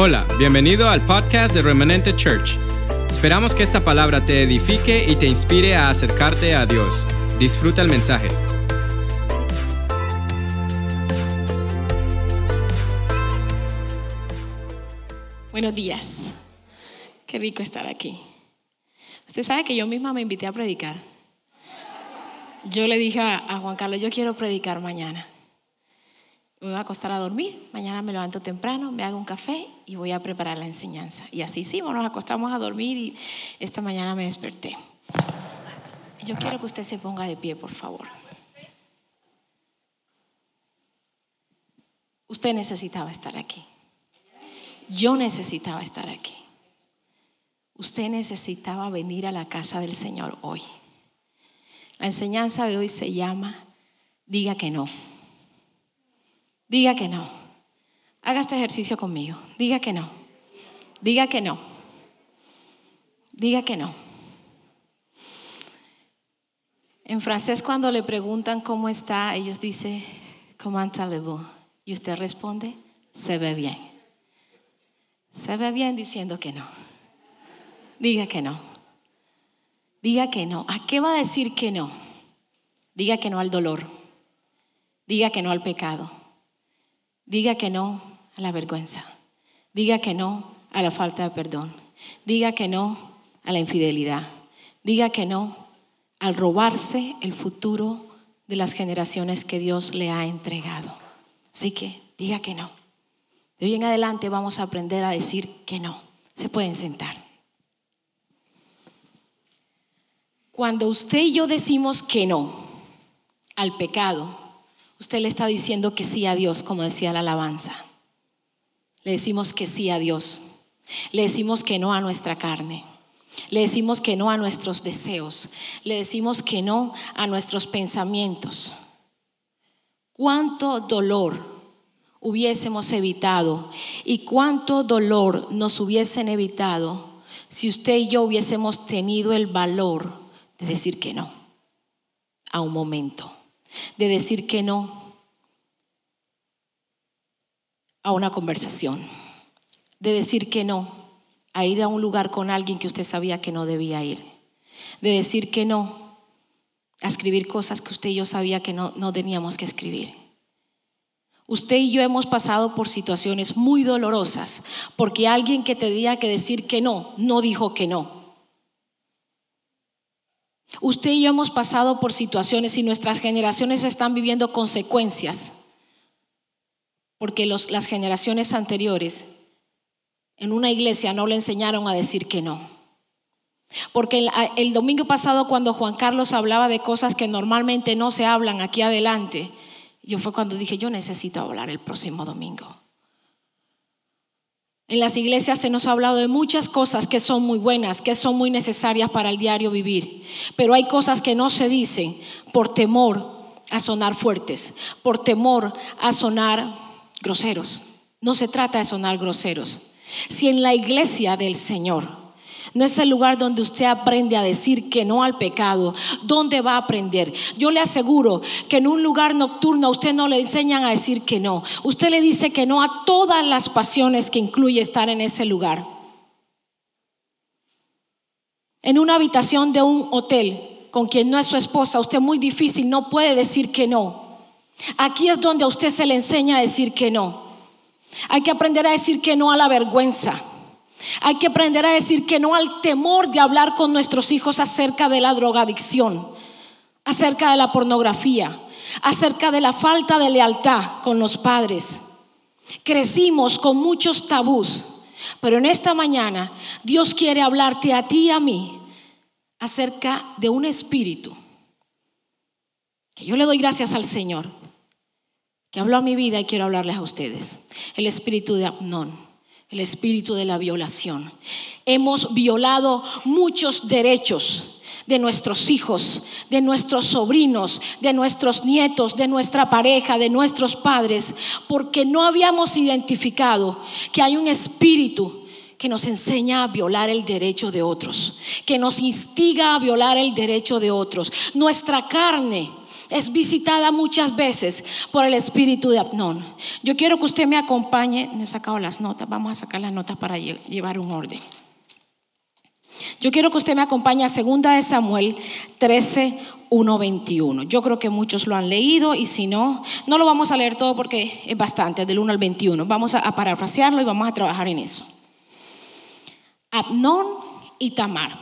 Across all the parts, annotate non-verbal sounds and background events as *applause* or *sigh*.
Hola, bienvenido al podcast de Remanente Church. Esperamos que esta palabra te edifique y te inspire a acercarte a Dios. Disfruta el mensaje. Buenos días. Qué rico estar aquí. Usted sabe que yo misma me invité a predicar. Yo le dije a Juan Carlos, yo quiero predicar mañana me voy a acostar a dormir, mañana me levanto temprano, me hago un café y voy a preparar la enseñanza. Y así sí, nos acostamos a dormir y esta mañana me desperté. Yo quiero que usted se ponga de pie, por favor. Usted necesitaba estar aquí. Yo necesitaba estar aquí. Usted necesitaba venir a la casa del Señor hoy. La enseñanza de hoy se llama Diga que no. Diga que no. Haga este ejercicio conmigo. Diga que no. Diga que no. Diga que no. En francés cuando le preguntan cómo está, ellos dicen, comment allez-vous? Y usted responde, se ve bien. Se ve bien diciendo que no. Diga que no. Diga que no. ¿A qué va a decir que no? Diga que no al dolor. Diga que no al pecado. Diga que no a la vergüenza. Diga que no a la falta de perdón. Diga que no a la infidelidad. Diga que no al robarse el futuro de las generaciones que Dios le ha entregado. Así que diga que no. De hoy en adelante vamos a aprender a decir que no. Se pueden sentar. Cuando usted y yo decimos que no al pecado, usted le está diciendo que sí a Dios, como decía la alabanza. Le decimos que sí a Dios. Le decimos que no a nuestra carne. Le decimos que no a nuestros deseos. Le decimos que no a nuestros pensamientos. ¿Cuánto dolor hubiésemos evitado y cuánto dolor nos hubiesen evitado si usted y yo hubiésemos tenido el valor de decir que no a un momento? De decir que no a una conversación, de decir que no a ir a un lugar con alguien que usted sabía que no debía ir, de decir que no a escribir cosas que usted y yo sabía que no, no teníamos que escribir. Usted y yo hemos pasado por situaciones muy dolorosas porque alguien que tenía que decir que no, no dijo que no. Usted y yo hemos pasado por situaciones y nuestras generaciones están viviendo consecuencias, porque las generaciones anteriores en una iglesia no le enseñaron a decir que no. Porque el, el domingo pasado cuando Juan Carlos hablaba de cosas que normalmente no se hablan aquí adelante, yo fue cuando dije, yo necesito hablar el próximo domingo. En las iglesias se nos ha hablado de muchas cosas que son muy buenas, que son muy necesarias para el diario vivir, pero hay cosas que no se dicen por temor a sonar fuertes, por temor a sonar groseros. No se trata de sonar groseros. Si en la iglesia del Señor no es el lugar donde usted aprende a decir que no al pecado. ¿Dónde va a aprender? Yo le aseguro que en un lugar nocturno a usted no le enseñan a decir que no. Usted le dice que no a todas las pasiones que incluye estar en ese lugar. En una habitación de un hotel con quien no es su esposa, usted muy difícil no puede decir que no. Aquí es donde a usted se le enseña a decir que no. Hay que aprender a decir que no a la vergüenza. Hay que aprender a decir que no al temor de hablar con nuestros hijos acerca de la drogadicción, acerca de la pornografía, acerca de la falta de lealtad con los padres. Crecimos con muchos tabús, pero en esta mañana Dios quiere hablarte a ti y a mí acerca de un espíritu que yo le doy gracias al Señor, que habló a mi vida y quiero hablarles a ustedes. El espíritu de Abnón el espíritu de la violación. Hemos violado muchos derechos de nuestros hijos, de nuestros sobrinos, de nuestros nietos, de nuestra pareja, de nuestros padres, porque no habíamos identificado que hay un espíritu que nos enseña a violar el derecho de otros, que nos instiga a violar el derecho de otros. Nuestra carne es visitada muchas veces por el espíritu de Abnón. Yo quiero que usted me acompañe, no he sacado las notas, vamos a sacar las notas para llevar un orden. Yo quiero que usted me acompañe a 2 de Samuel 13, 1, 21. Yo creo que muchos lo han leído y si no, no lo vamos a leer todo porque es bastante, del 1 al 21. Vamos a, a parafrasearlo y vamos a trabajar en eso. Abnón y Tamar.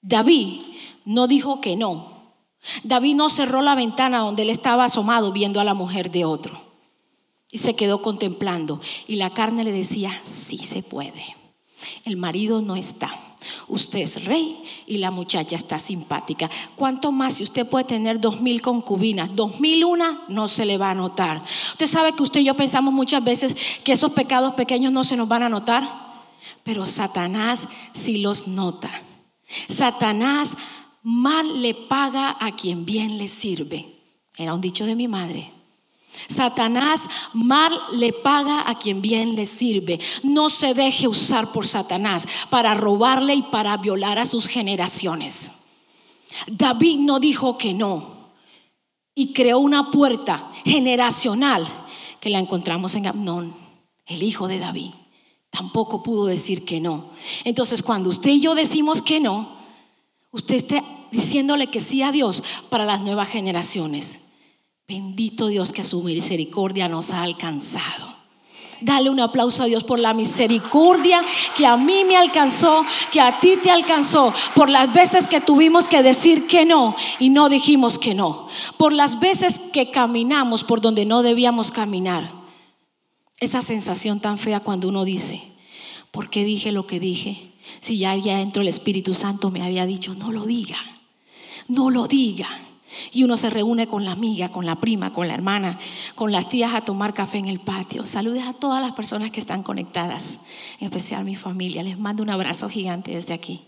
David no dijo que no. David no cerró la ventana donde él estaba asomado viendo a la mujer de otro. Y se quedó contemplando. Y la carne le decía, sí se puede. El marido no está. Usted es rey y la muchacha está simpática. ¿Cuánto más si usted puede tener dos mil concubinas? Dos mil una no se le va a notar. Usted sabe que usted y yo pensamos muchas veces que esos pecados pequeños no se nos van a notar, pero Satanás sí los nota. Satanás mal le paga a quien bien le sirve. Era un dicho de mi madre. Satanás mal le paga a quien bien le sirve. No se deje usar por Satanás para robarle y para violar a sus generaciones. David no dijo que no y creó una puerta generacional que la encontramos en Amnón, el hijo de David. Tampoco pudo decir que no. Entonces cuando usted y yo decimos que no, usted está diciéndole que sí a Dios para las nuevas generaciones. Bendito Dios que su misericordia nos ha alcanzado. Dale un aplauso a Dios por la misericordia que a mí me alcanzó, que a ti te alcanzó, por las veces que tuvimos que decir que no y no dijimos que no, por las veces que caminamos por donde no debíamos caminar. Esa sensación tan fea cuando uno dice, ¿por qué dije lo que dije? Si ya había dentro el Espíritu Santo me había dicho, no lo diga, no lo diga. Y uno se reúne con la amiga, con la prima, con la hermana, con las tías a tomar café en el patio. Saludes a todas las personas que están conectadas, en especial mi familia. Les mando un abrazo gigante desde aquí.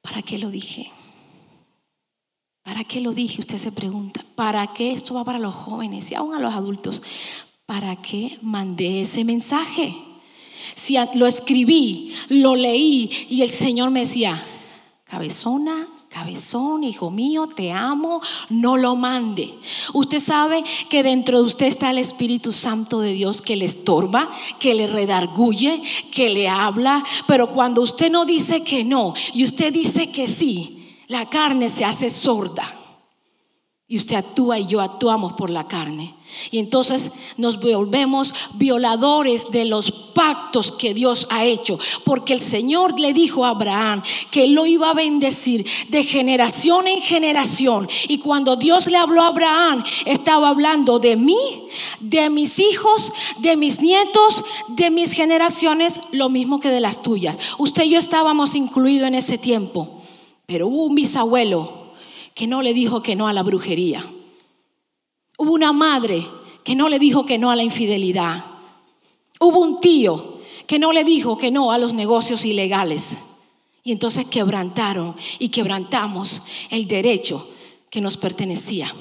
¿Para qué lo dije? ¿Para qué lo dije? Usted se pregunta. ¿Para qué esto va para los jóvenes y aún a los adultos? ¿Para qué mandé ese mensaje? Si lo escribí, lo leí y el Señor me decía, cabezona, cabezón, hijo mío, te amo, no lo mande. Usted sabe que dentro de usted está el Espíritu Santo de Dios que le estorba, que le redarguye, que le habla, pero cuando usted no dice que no y usted dice que sí, la carne se hace sorda. Y usted actúa y yo actuamos por la carne. Y entonces nos volvemos violadores de los pactos que Dios ha hecho. Porque el Señor le dijo a Abraham que lo iba a bendecir de generación en generación. Y cuando Dios le habló a Abraham, estaba hablando de mí, de mis hijos, de mis nietos, de mis generaciones, lo mismo que de las tuyas. Usted y yo estábamos incluidos en ese tiempo. Pero hubo un bisabuelo que no le dijo que no a la brujería Hubo una madre que no le dijo que no a la infidelidad. Hubo un tío que no le dijo que no a los negocios ilegales. Y entonces quebrantaron y quebrantamos el derecho que nos pertenecía.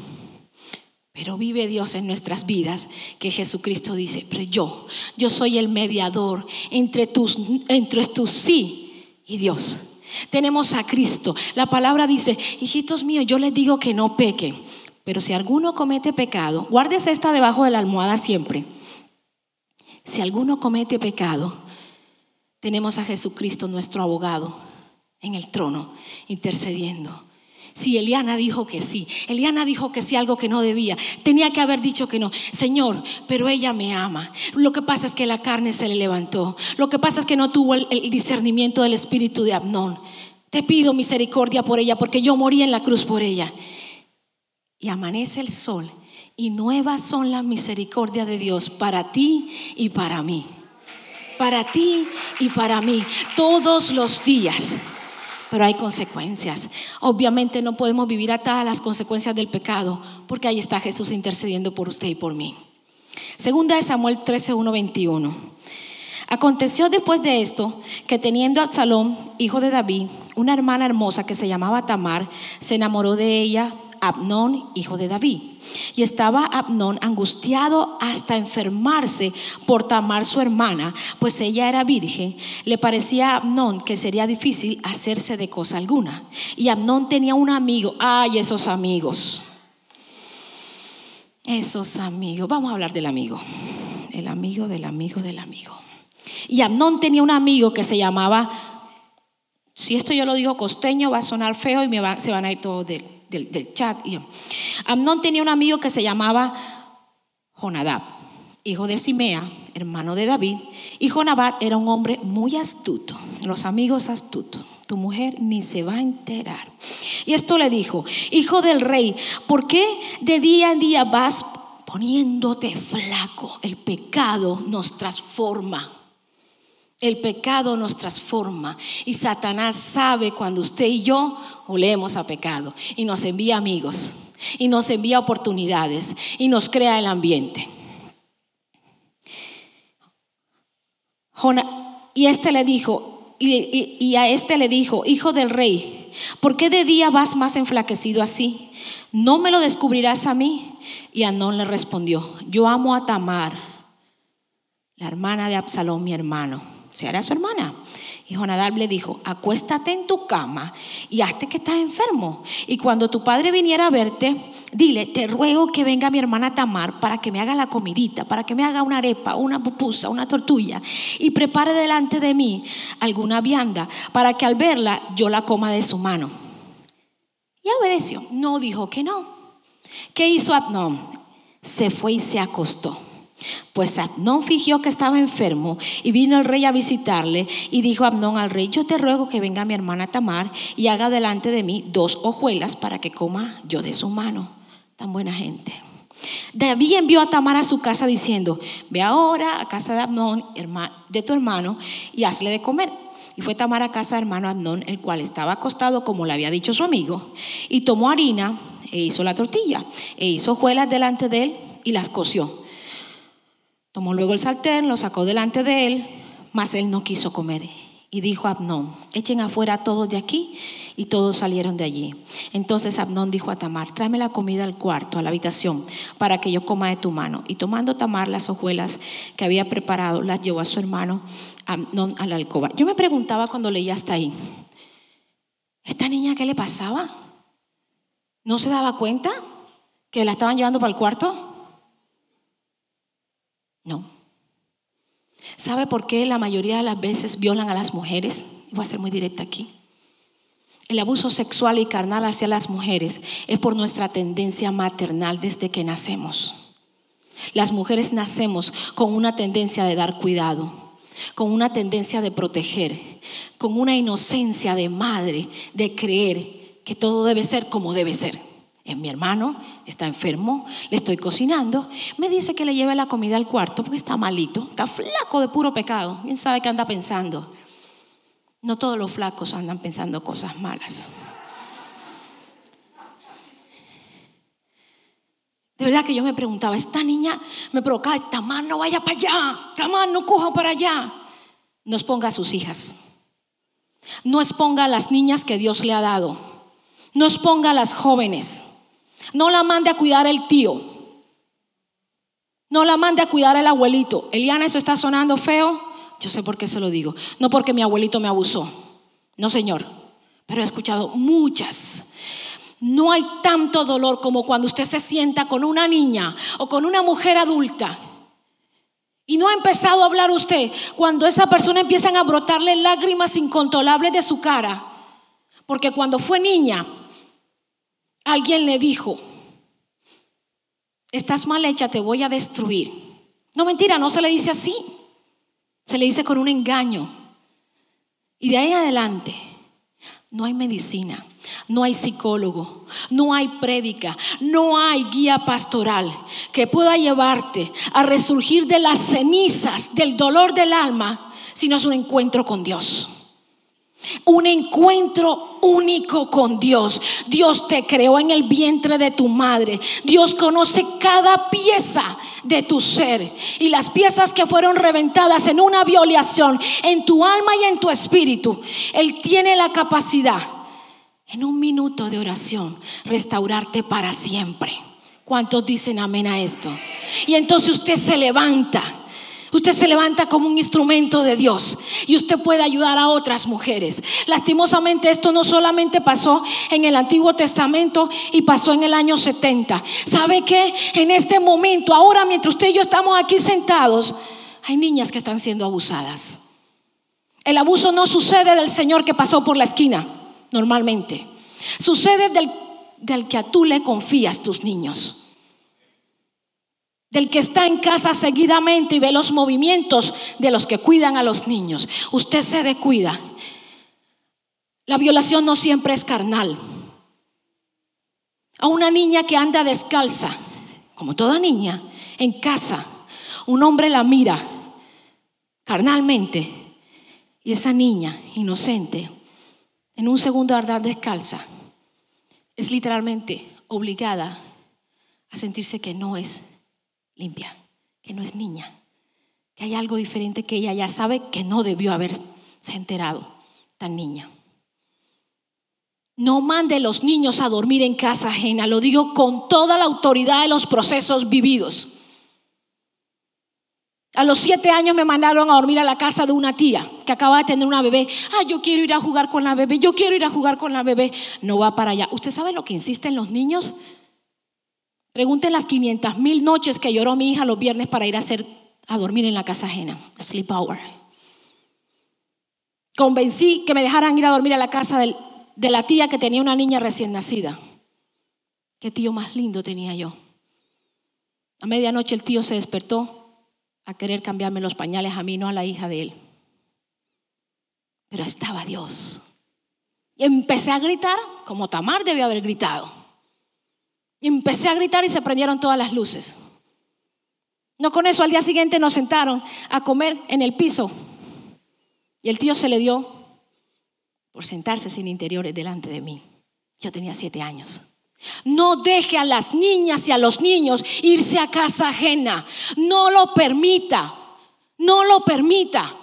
Pero vive Dios en nuestras vidas, que Jesucristo dice, pero yo, yo soy el mediador entre tus, entre tus sí y Dios. Tenemos a Cristo. La palabra dice, hijitos míos, yo les digo que no pequen. Pero si alguno comete pecado, guárdese esta debajo de la almohada siempre. Si alguno comete pecado, tenemos a Jesucristo, nuestro abogado, en el trono, intercediendo. Si Eliana dijo que sí, Eliana dijo que sí algo que no debía, tenía que haber dicho que no. Señor, pero ella me ama. Lo que pasa es que la carne se le levantó. Lo que pasa es que no tuvo el, el discernimiento del espíritu de Abnón. Te pido misericordia por ella porque yo morí en la cruz por ella y amanece el sol y nuevas son las misericordias de Dios para ti y para mí. Para ti y para mí, todos los días. Pero hay consecuencias. Obviamente no podemos vivir atadas las consecuencias del pecado, porque ahí está Jesús intercediendo por usted y por mí. Segunda de Samuel 13, 1, 21. Aconteció después de esto que teniendo a Absalón, hijo de David, una hermana hermosa que se llamaba Tamar, se enamoró de ella Abnón, hijo de David. Y estaba Abnón angustiado hasta enfermarse por Tamar su hermana, pues ella era virgen. Le parecía a Abnón que sería difícil hacerse de cosa alguna. Y Abnón tenía un amigo, ay, esos amigos. Esos amigos, vamos a hablar del amigo, el amigo del amigo del amigo. Y Amnón tenía un amigo que se llamaba, si esto yo lo digo costeño, va a sonar feo y me se van a ir todos del, chat. Amnón tenía un amigo que se llamaba Jonadab, hijo de Simea, hermano de David. Y Jonadab era un hombre muy astuto, los amigos astutos. Tu mujer ni se va a enterar. Y esto le dijo, hijo del rey, ¿por qué de día en día vas poniéndote flaco? El pecado nos transforma. El pecado nos transforma y Satanás sabe cuando usted y yo olemos a pecado y nos envía amigos y nos envía oportunidades y nos crea el ambiente. Y este le dijo, y, a este le dijo, hijo del rey, ¿por qué de día vas más enflaquecido así? ¿No me lo descubrirás a mí? Y Anón le respondió, yo amo a Tamar, la hermana de Absalón, mi hermano si era su hermana. Y Jonadab le dijo, acuéstate en tu cama y hazte que estás enfermo. Y cuando tu padre viniera a verte, dile, te ruego que venga mi hermana Tamar para que me haga la comidita, para que me haga una arepa, una pupusa, una tortulla y prepare delante de mí alguna vianda para que al verla yo la coma de su mano. Y obedeció, no dijo que no. ¿Qué hizo Abnón? Se fue y se acostó. Pues Abnón fingió que estaba enfermo y vino el rey a visitarle y dijo Abnón al rey, yo te ruego que venga mi hermana Tamar y haga delante de mí dos hojuelas para que coma yo de su mano. Tan buena gente. David envió a Tamar a su casa diciendo, ve ahora a casa de Abnón, de tu hermano, y hazle de comer. Y fue Tamar a casa de hermano Abnón, el cual estaba acostado como le había dicho su amigo, y tomó harina e hizo la tortilla, e hizo hojuelas delante de él y las coció. Tomó luego el sartén, lo sacó delante de él, mas él no quiso comer. Y dijo a Abnón, echen afuera a todos de aquí. Y todos salieron de allí. Entonces Abnón dijo a Tamar, tráeme la comida al cuarto, a la habitación, para que yo coma de tu mano. Y tomando Tamar las hojuelas que había preparado, las llevó a su hermano Abnón a la alcoba. Yo me preguntaba cuando leía hasta ahí, ¿esta niña qué le pasaba? ¿No se daba cuenta que la estaban llevando para el cuarto? No. ¿Sabe por qué la mayoría de las veces violan a las mujeres? Voy a ser muy directa aquí. El abuso sexual y carnal hacia las mujeres es por nuestra tendencia maternal desde que nacemos. Las mujeres nacemos con una tendencia de dar cuidado, con una tendencia de proteger, con una inocencia de madre, de creer que todo debe ser como debe ser. Es mi hermano, está enfermo, le estoy cocinando. Me dice que le lleve la comida al cuarto porque está malito, está flaco de puro pecado. ¿Quién sabe qué anda pensando? No todos los flacos andan pensando cosas malas. De verdad que yo me preguntaba, esta niña me provocaba, Tamar no vaya para allá, Tamar no coja para allá. No exponga a sus hijas, no exponga a las niñas que Dios le ha dado, no exponga a las jóvenes. No la mande a cuidar el tío. No la mande a cuidar el abuelito. Eliana, eso está sonando feo. Yo sé por qué se lo digo. No porque mi abuelito me abusó. No, señor. Pero he escuchado muchas. No hay tanto dolor como cuando usted se sienta con una niña o con una mujer adulta. Y no ha empezado a hablar usted cuando esa persona empiezan a brotarle lágrimas incontrolables de su cara. Porque cuando fue niña, alguien le dijo, estás mal hecha, te voy a destruir. No mentira, no se le dice así. Se le dice con un engaño. Y de ahí adelante no hay medicina, no hay psicólogo, no hay prédica, no hay guía pastoral que pueda llevarte a resurgir de las cenizas del dolor del alma, si no es un encuentro con Dios. Un encuentro único con Dios. Dios te creó en el vientre de tu madre. Dios conoce cada pieza de tu ser. Y las piezas que fueron reventadas en una violación en tu alma y en tu espíritu. Él tiene la capacidad en un minuto de oración restaurarte para siempre. ¿Cuántos dicen amén a esto? Y entonces usted se levanta. Usted se levanta como un instrumento de Dios y usted puede ayudar a otras mujeres. Lastimosamente esto no solamente pasó en el Antiguo Testamento y pasó en el año 70. ¿Sabe qué? En este momento, ahora mientras usted y yo estamos aquí sentados, hay niñas que están siendo abusadas. El abuso no sucede del Señor que pasó por la esquina, normalmente. Sucede del, del que a tú le confías tus niños del que está en casa seguidamente y ve los movimientos de los que cuidan a los niños. Usted se descuida. La violación no siempre es carnal. A una niña que anda descalza, como toda niña, en casa, un hombre la mira carnalmente y esa niña inocente, en un segundo andar descalza, es literalmente obligada a sentirse que no es limpia, que no es niña, que hay algo diferente que ella ya sabe que no debió haberse enterado tan niña. No mande los niños a dormir en casa ajena, lo digo con toda la autoridad de los procesos vividos. A los siete años me mandaron a dormir a la casa de una tía que acaba de tener una bebé. Ah, yo quiero ir a jugar con la bebé, yo quiero ir a jugar con la bebé. No va para allá. ¿Usted sabe lo que insisten los niños? Pregunten las 500 mil noches que lloró mi hija los viernes para ir a, hacer, a dormir en la casa ajena, sleep hour. Convencí que me dejaran ir a dormir a la casa de la tía que tenía una niña recién nacida. Qué tío más lindo tenía yo. A medianoche el tío se despertó a querer cambiarme los pañales a mí, no a la hija de él. Pero estaba Dios. Y empecé a gritar como Tamar debió haber gritado. Y empecé a gritar y se prendieron todas las luces. No con eso, al día siguiente nos sentaron a comer en el piso. Y el tío se le dio por sentarse sin interiores delante de mí. Yo tenía siete años. No deje a las niñas y a los niños irse a casa ajena. No lo permita. No lo permita.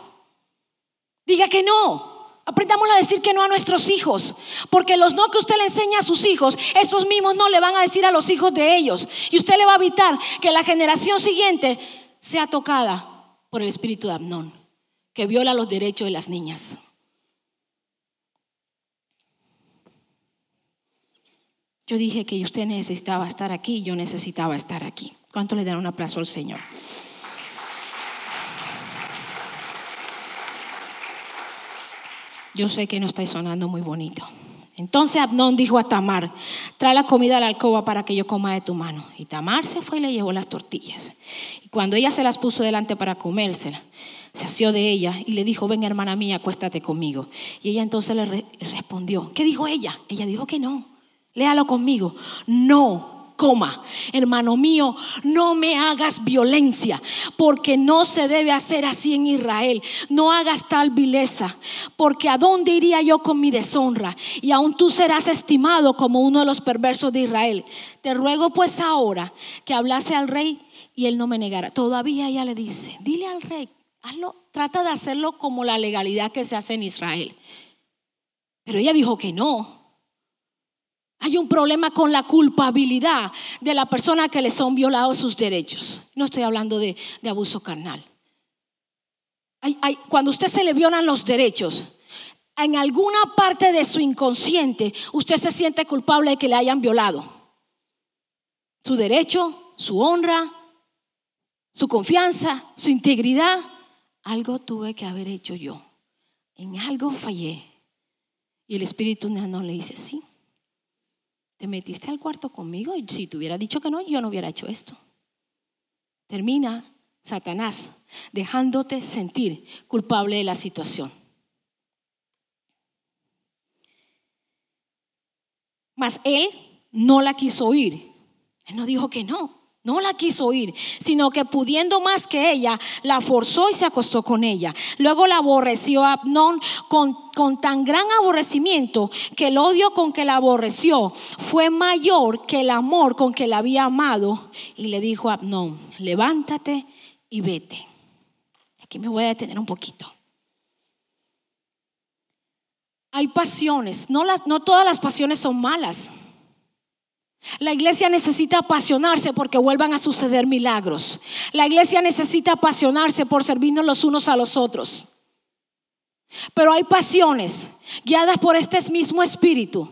Diga que no. Aprendamos a decir que no a nuestros hijos, porque los no que usted le enseña a sus hijos, esos mismos no le van a decir a los hijos de ellos. Y usted le va a evitar que la generación siguiente sea tocada por el espíritu de Abnón, que viola los derechos de las niñas. Yo dije que usted necesitaba estar aquí, yo necesitaba estar aquí. ¿Cuánto le dan un aplauso al Señor? Yo sé que no está sonando muy bonito. Entonces Abnón dijo a Tamar, trae la comida a la alcoba para que yo coma de tu mano. Y Tamar se fue y le llevó las tortillas. Y cuando ella se las puso delante para comérselas, se asió de ella y le dijo, ven hermana mía, acuéstate conmigo. Y ella entonces le respondió, ¿qué dijo ella? Ella dijo que no, léalo conmigo, no coma. Hermano mío, no me hagas violencia, porque no se debe hacer así en Israel. No hagas tal vileza, porque ¿a dónde iría yo con mi deshonra? Y aún tú serás estimado como uno de los perversos de Israel. Te ruego pues ahora que hablase al rey y él no me negara. Todavía ella le dice, dile al rey, hazlo, trata de hacerlo como la legalidad que se hace en Israel. Pero ella dijo que no, hay un problema con la culpabilidad de la persona que le son violados sus derechos. No estoy hablando de, abuso carnal. cuando usted se le violan los derechos, en alguna parte de su inconsciente usted se siente culpable de que le hayan violado. Su derecho, su honra, su confianza, su integridad. Algo tuve que haber hecho yo. En algo fallé. Y el Espíritu no le dice, sí, te metiste al cuarto conmigo y si te hubiera dicho que no, yo no hubiera hecho esto. Termina Satanás dejándote sentir culpable de la situación. Mas él no la quiso oír. Él no dijo que no. No la quiso oír, sino que pudiendo más que ella, la forzó y se acostó con ella. Luego la aborreció a Abnón con, tan gran aborrecimiento que el odio con que la aborreció fue mayor que el amor con que la había amado. Y le dijo a Abnón, levántate y vete. Aquí me voy a detener un poquito. Hay pasiones, no todas las pasiones son malas. La iglesia necesita apasionarse porque vuelvan a suceder milagros. La iglesia necesita apasionarse por servirnos los unos a los otros. Pero hay pasiones guiadas por este mismo espíritu,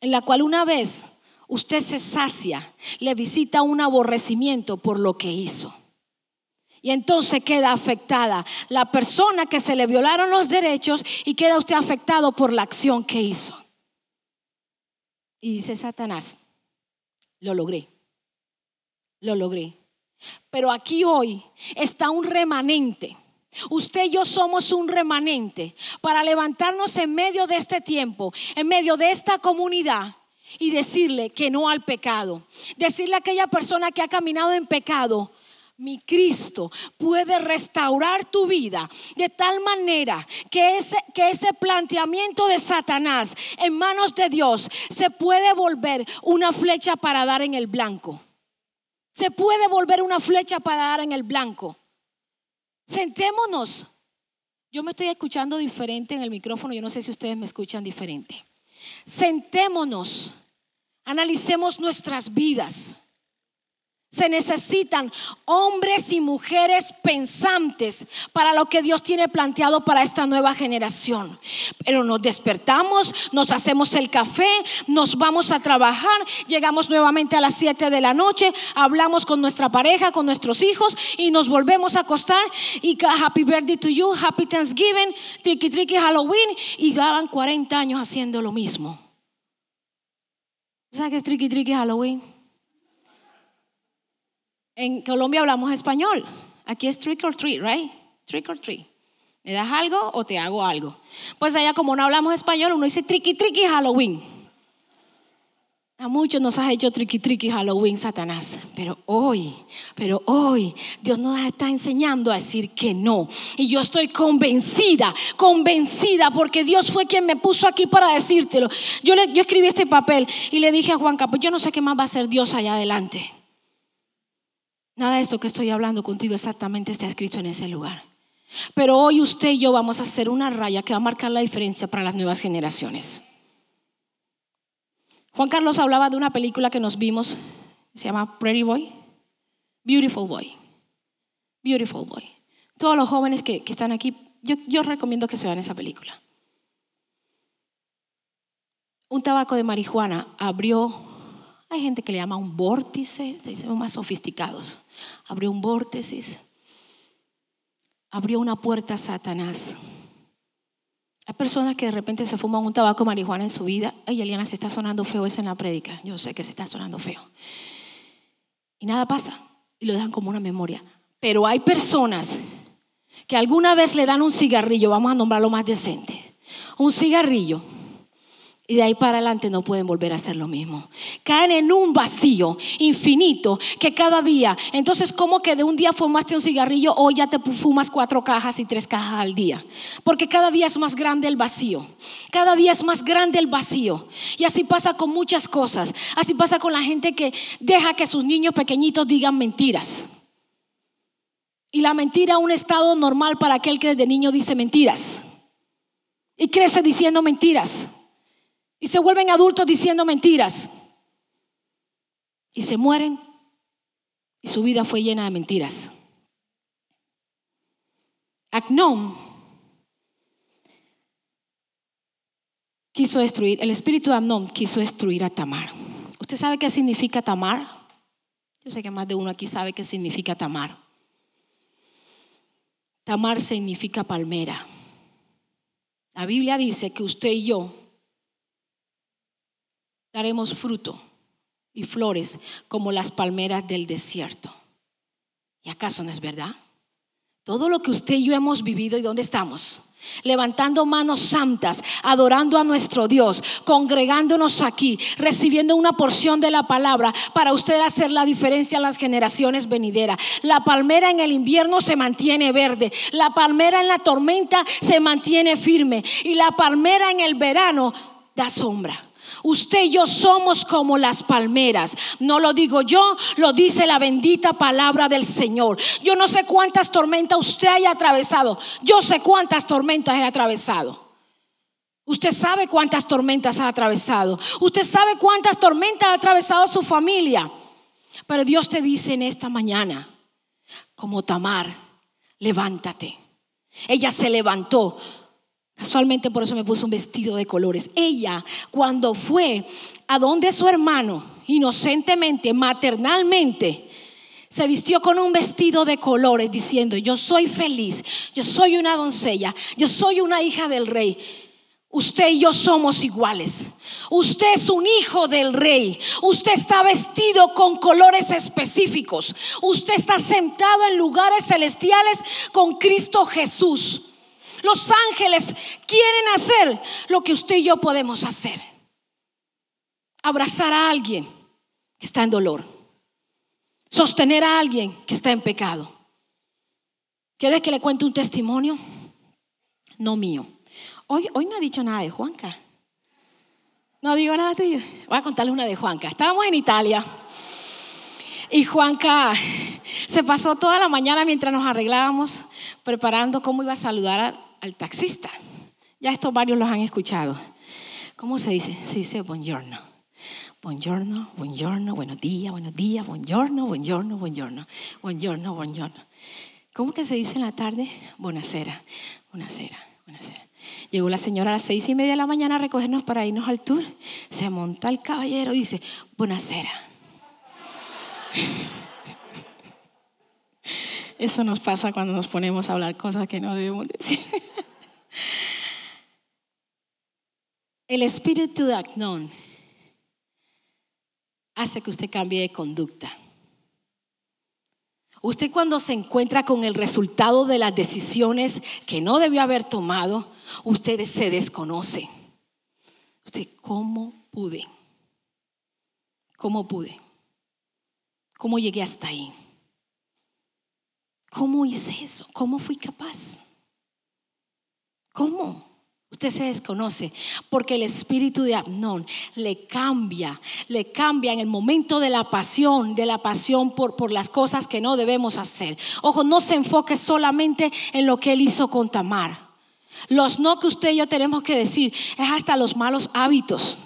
en la cual una vez usted se sacia, le visita un aborrecimiento por lo que hizo. Y entonces queda afectada la persona que se le violaron los derechos y queda usted afectado por la acción que hizo. Y dice Satanás, lo logré, lo logré. Pero aquí hoy está un remanente. Usted y yo somos un remanente para levantarnos en medio de este tiempo, en medio de esta comunidad y decirle que no al pecado. Decirle a aquella persona que ha caminado en pecado, mi Cristo puede restaurar tu vida de tal manera que ese, que ese planteamiento de Satanás en manos de Dios se puede volver una flecha para dar en el blanco. Se puede volver una flecha para dar en el blanco. Sentémonos. Yo me estoy escuchando diferente en el micrófono, yo no sé si ustedes me escuchan diferente. Sentémonos, analicemos nuestras vidas. Se necesitan hombres y mujeres pensantes para lo que Dios tiene planteado para esta nueva generación. Pero nos despertamos, nos hacemos el café, nos vamos a trabajar, llegamos nuevamente a las 7 de la noche, hablamos con nuestra pareja, con nuestros hijos y nos volvemos a acostar y happy birthday to you, happy Thanksgiving, tricky tricky Halloween y llevan 40 años haciendo lo mismo. ¿Sabes qué es tricky tricky Halloween? En Colombia hablamos español. Aquí es trick or treat, right? Trick or treat. ¿Me das algo o te hago algo? Pues allá como no hablamos español, uno dice tricky tricky Halloween. A muchos nos has hecho tricky tricky Halloween, Satanás. Pero hoy, pero hoy, Dios nos está enseñando a decir que no. Y yo estoy convencida, convencida, porque Dios fue quien me puso aquí para decírtelo. Yo, le, yo escribí este papel y le dije a Juan Capo, yo no sé qué más va a hacer Dios allá adelante. Nada de esto que estoy hablando contigo exactamente está escrito en ese lugar. Pero hoy usted y yo vamos a hacer una raya que va a marcar la diferencia para las nuevas generaciones. Juan Carlos hablaba de una película que nos vimos, se llama Pretty Boy, Beautiful Boy, Beautiful Boy. Todos los jóvenes que, están aquí, yo, yo recomiendo que se vean esa película. Un tabaco de marihuana abrió hay gente que le llama un vórtice, se dicen más sofisticados. Abrió un vórtice, abrió una puerta a Satanás. Hay personas que de repente se fuman un tabaco marihuana en su vida. Ay, Eliana, se está sonando feo eso en la prédica. Yo sé que se está sonando feo. Y nada pasa. Y lo dejan como una memoria. Pero hay personas que alguna vez le dan un cigarrillo, vamos a nombrarlo más decente. Un cigarrillo y de ahí para adelante no pueden volver a hacer lo mismo. Caen en un vacío infinito que cada día, entonces como que de un día fumaste un cigarrillo, hoy ya te fumas cuatro cajas y tres cajas al día. Porque cada día es más grande el vacío. Cada día es más grande el vacío. Y así pasa con muchas cosas. Así pasa con la gente que deja que sus niños pequeñitos digan mentiras. Y la mentira un estado normal para aquel que desde niño dice mentiras. Y crece diciendo mentiras. Y se vuelven adultos diciendo mentiras. Y se mueren. Y su vida fue llena de mentiras. Acnón quiso destruir, el espíritu de Amnón quiso destruir a Tamar. ¿Usted sabe qué significa Tamar? Yo sé que más de uno aquí sabe qué significa Tamar. Tamar significa palmera. La Biblia dice que usted y yo daremos fruto y flores como las palmeras del desierto. ¿Y acaso no es verdad? Todo lo que usted y yo hemos vivido y dónde estamos. Levantando manos santas, adorando a nuestro Dios, congregándonos aquí, recibiendo una porción de la palabra para usted hacer la diferencia en las generaciones venideras. La palmera en el invierno se mantiene verde, la palmera en la tormenta se mantiene firme y la palmera en el verano da sombra. Usted y yo somos como las palmeras. No lo digo yo, lo dice la bendita palabra del Señor. Yo no sé cuántas tormentas usted haya atravesado. Yo sé cuántas tormentas he atravesado. Usted sabe cuántas tormentas ha atravesado. Usted sabe cuántas tormentas ha atravesado su familia. Pero Dios te dice en esta mañana, como Tamar, levántate. Ella se levantó. Casualmente por eso me puso un vestido de colores. Ella, cuando fue a donde su hermano, inocentemente, maternalmente, se vistió con un vestido de colores diciendo, yo soy feliz, yo soy una doncella, yo soy una hija del rey. Usted y yo somos iguales. Usted es un hijo del rey. Usted está vestido con colores específicos. Usted está sentado en lugares celestiales con Cristo Jesús. Los ángeles quieren hacer lo que usted y yo podemos hacer. Abrazar a alguien que está en dolor. Sostener a alguien que está en pecado. ¿Quieres que le cuente un testimonio? No mío. Hoy, hoy no he dicho nada de Juanca. No digo nada de ti. Voy a contarles una de Juanca. Estábamos en Italia. Y Juanca se pasó toda la mañana mientras nos arreglábamos preparando cómo iba a saludar al, taxista. Ya estos varios los han escuchado. ¿Cómo se dice? Se dice buongiorno. Buongiorno, buongiorno, buenos días, buenos días, buongiorno, buongiorno, buongiorno, buongiorno, buongiorno. ¿Cómo que se dice en la tarde? Buonasera, buonasera, buonasera. Llegó la señora a las seis y media de la mañana a recogernos para irnos al tour. Se monta el caballero y dice, buonasera. Eso nos pasa cuando nos ponemos a hablar cosas que no debemos decir. *laughs* El espíritu de Acnón hace que usted cambie de conducta. Usted cuando se encuentra con el resultado de las decisiones que no debió haber tomado, usted se desconoce. Usted, ¿cómo pude? ¿Cómo pude? ¿Cómo llegué hasta ahí? ¿Cómo hice eso? ¿Cómo fui capaz? ¿Cómo? Usted se desconoce porque el espíritu de Abnón le cambia, le cambia en el momento de la pasión, de la pasión por, por las cosas que no debemos hacer. Ojo, no se enfoque solamente en lo que él hizo con Tamar. Los no que usted y yo tenemos que decir es hasta los malos hábitos.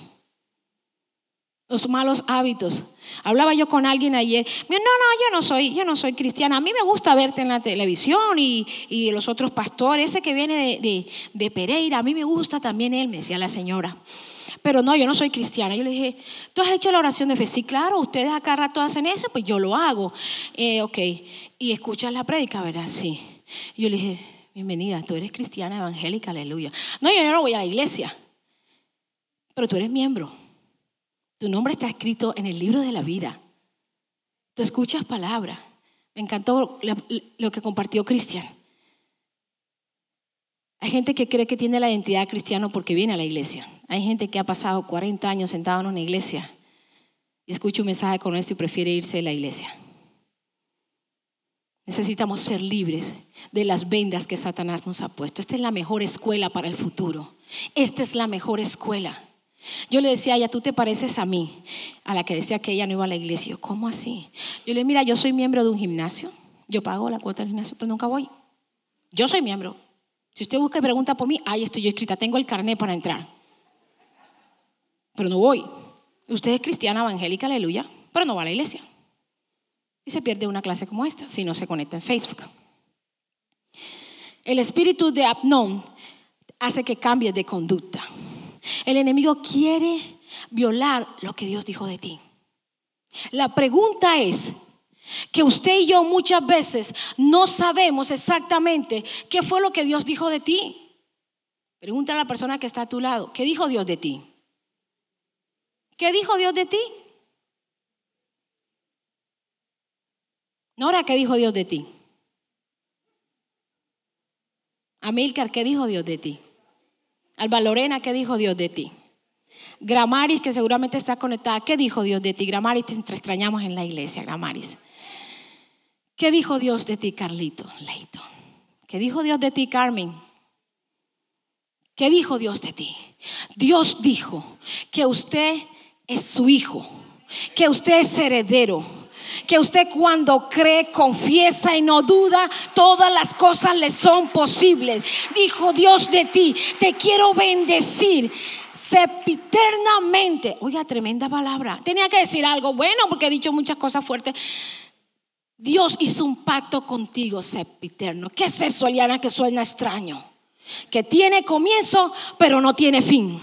Los malos hábitos. Hablaba yo con alguien ayer, no, no, yo no soy, yo no soy cristiana. A mí me gusta verte en la televisión y, los otros pastores, ese que viene de, Pereira, a mí me gusta también él, me decía la señora. Pero no, yo no soy cristiana. Yo le dije, ¿tú has hecho la oración de fe? Sí, claro, ustedes acá rato hacen eso, pues yo lo hago. Eh, ok, y escuchas la prédica, ¿verdad? Sí. yo le dije, bienvenida, tú eres cristiana evangélica, aleluya. No, yo no voy a la iglesia, pero tú eres miembro. Tu nombre está escrito en el libro de la vida. Tú escuchas palabra. Me encantó lo que compartió Cristian. Hay gente que cree que tiene la identidad cristiana porque viene a la iglesia. Hay gente que ha pasado 40 años sentado en una iglesia y escucha un mensaje con esto y prefiere irse de la iglesia. Necesitamos ser libres de las vendas que Satanás nos ha puesto. Esta es la mejor escuela para el futuro. Esta es la mejor escuela. Yo le decía a ella, tú te pareces a mí, a la que decía que ella no iba a la iglesia. ¿cómo así? Yo le mira, yo soy miembro de un gimnasio, yo pago la cuota del gimnasio, pero nunca voy. Yo soy miembro. Si usted busca y pregunta por mí, ahí estoy yo escrita, tengo el carnet para entrar. Pero no voy. Usted es cristiana evangélica, aleluya, pero no va a la iglesia. Y se pierde una clase como esta si no se conecta en Facebook. El espíritu de Abnón hace que cambie de conducta. El enemigo quiere violar lo que Dios dijo de ti. La pregunta es que usted y yo muchas veces no sabemos exactamente qué fue lo que Dios dijo de ti. Pregunta a la persona que está a tu lado, ¿qué dijo Dios de ti? ¿Qué dijo Dios de ti? Nora, ¿qué dijo Dios de ti? Amilcar, ¿qué dijo Dios de ti? Alba Lorena, ¿qué dijo Dios de ti? Gramaris, que seguramente está conectada, ¿qué dijo Dios de ti? Gramaris, te extrañamos en la iglesia, Gramaris. ¿Qué dijo Dios de ti, Carlito, Leito? ¿Qué dijo Dios de ti, Carmen? ¿Qué dijo Dios de ti? Dios dijo que usted es su hijo, que usted es heredero, que usted cuando cree, confiesa y no duda, todas las cosas le son posibles. Dijo Dios de ti, te quiero bendecir sepiternamente. Oiga, tremenda palabra. Tenía que decir algo bueno porque he dicho muchas cosas fuertes. Dios hizo un pacto contigo, sepiterno. ¿Qué es eso, Eliana, que suena extraño? Que tiene comienzo, pero no tiene fin.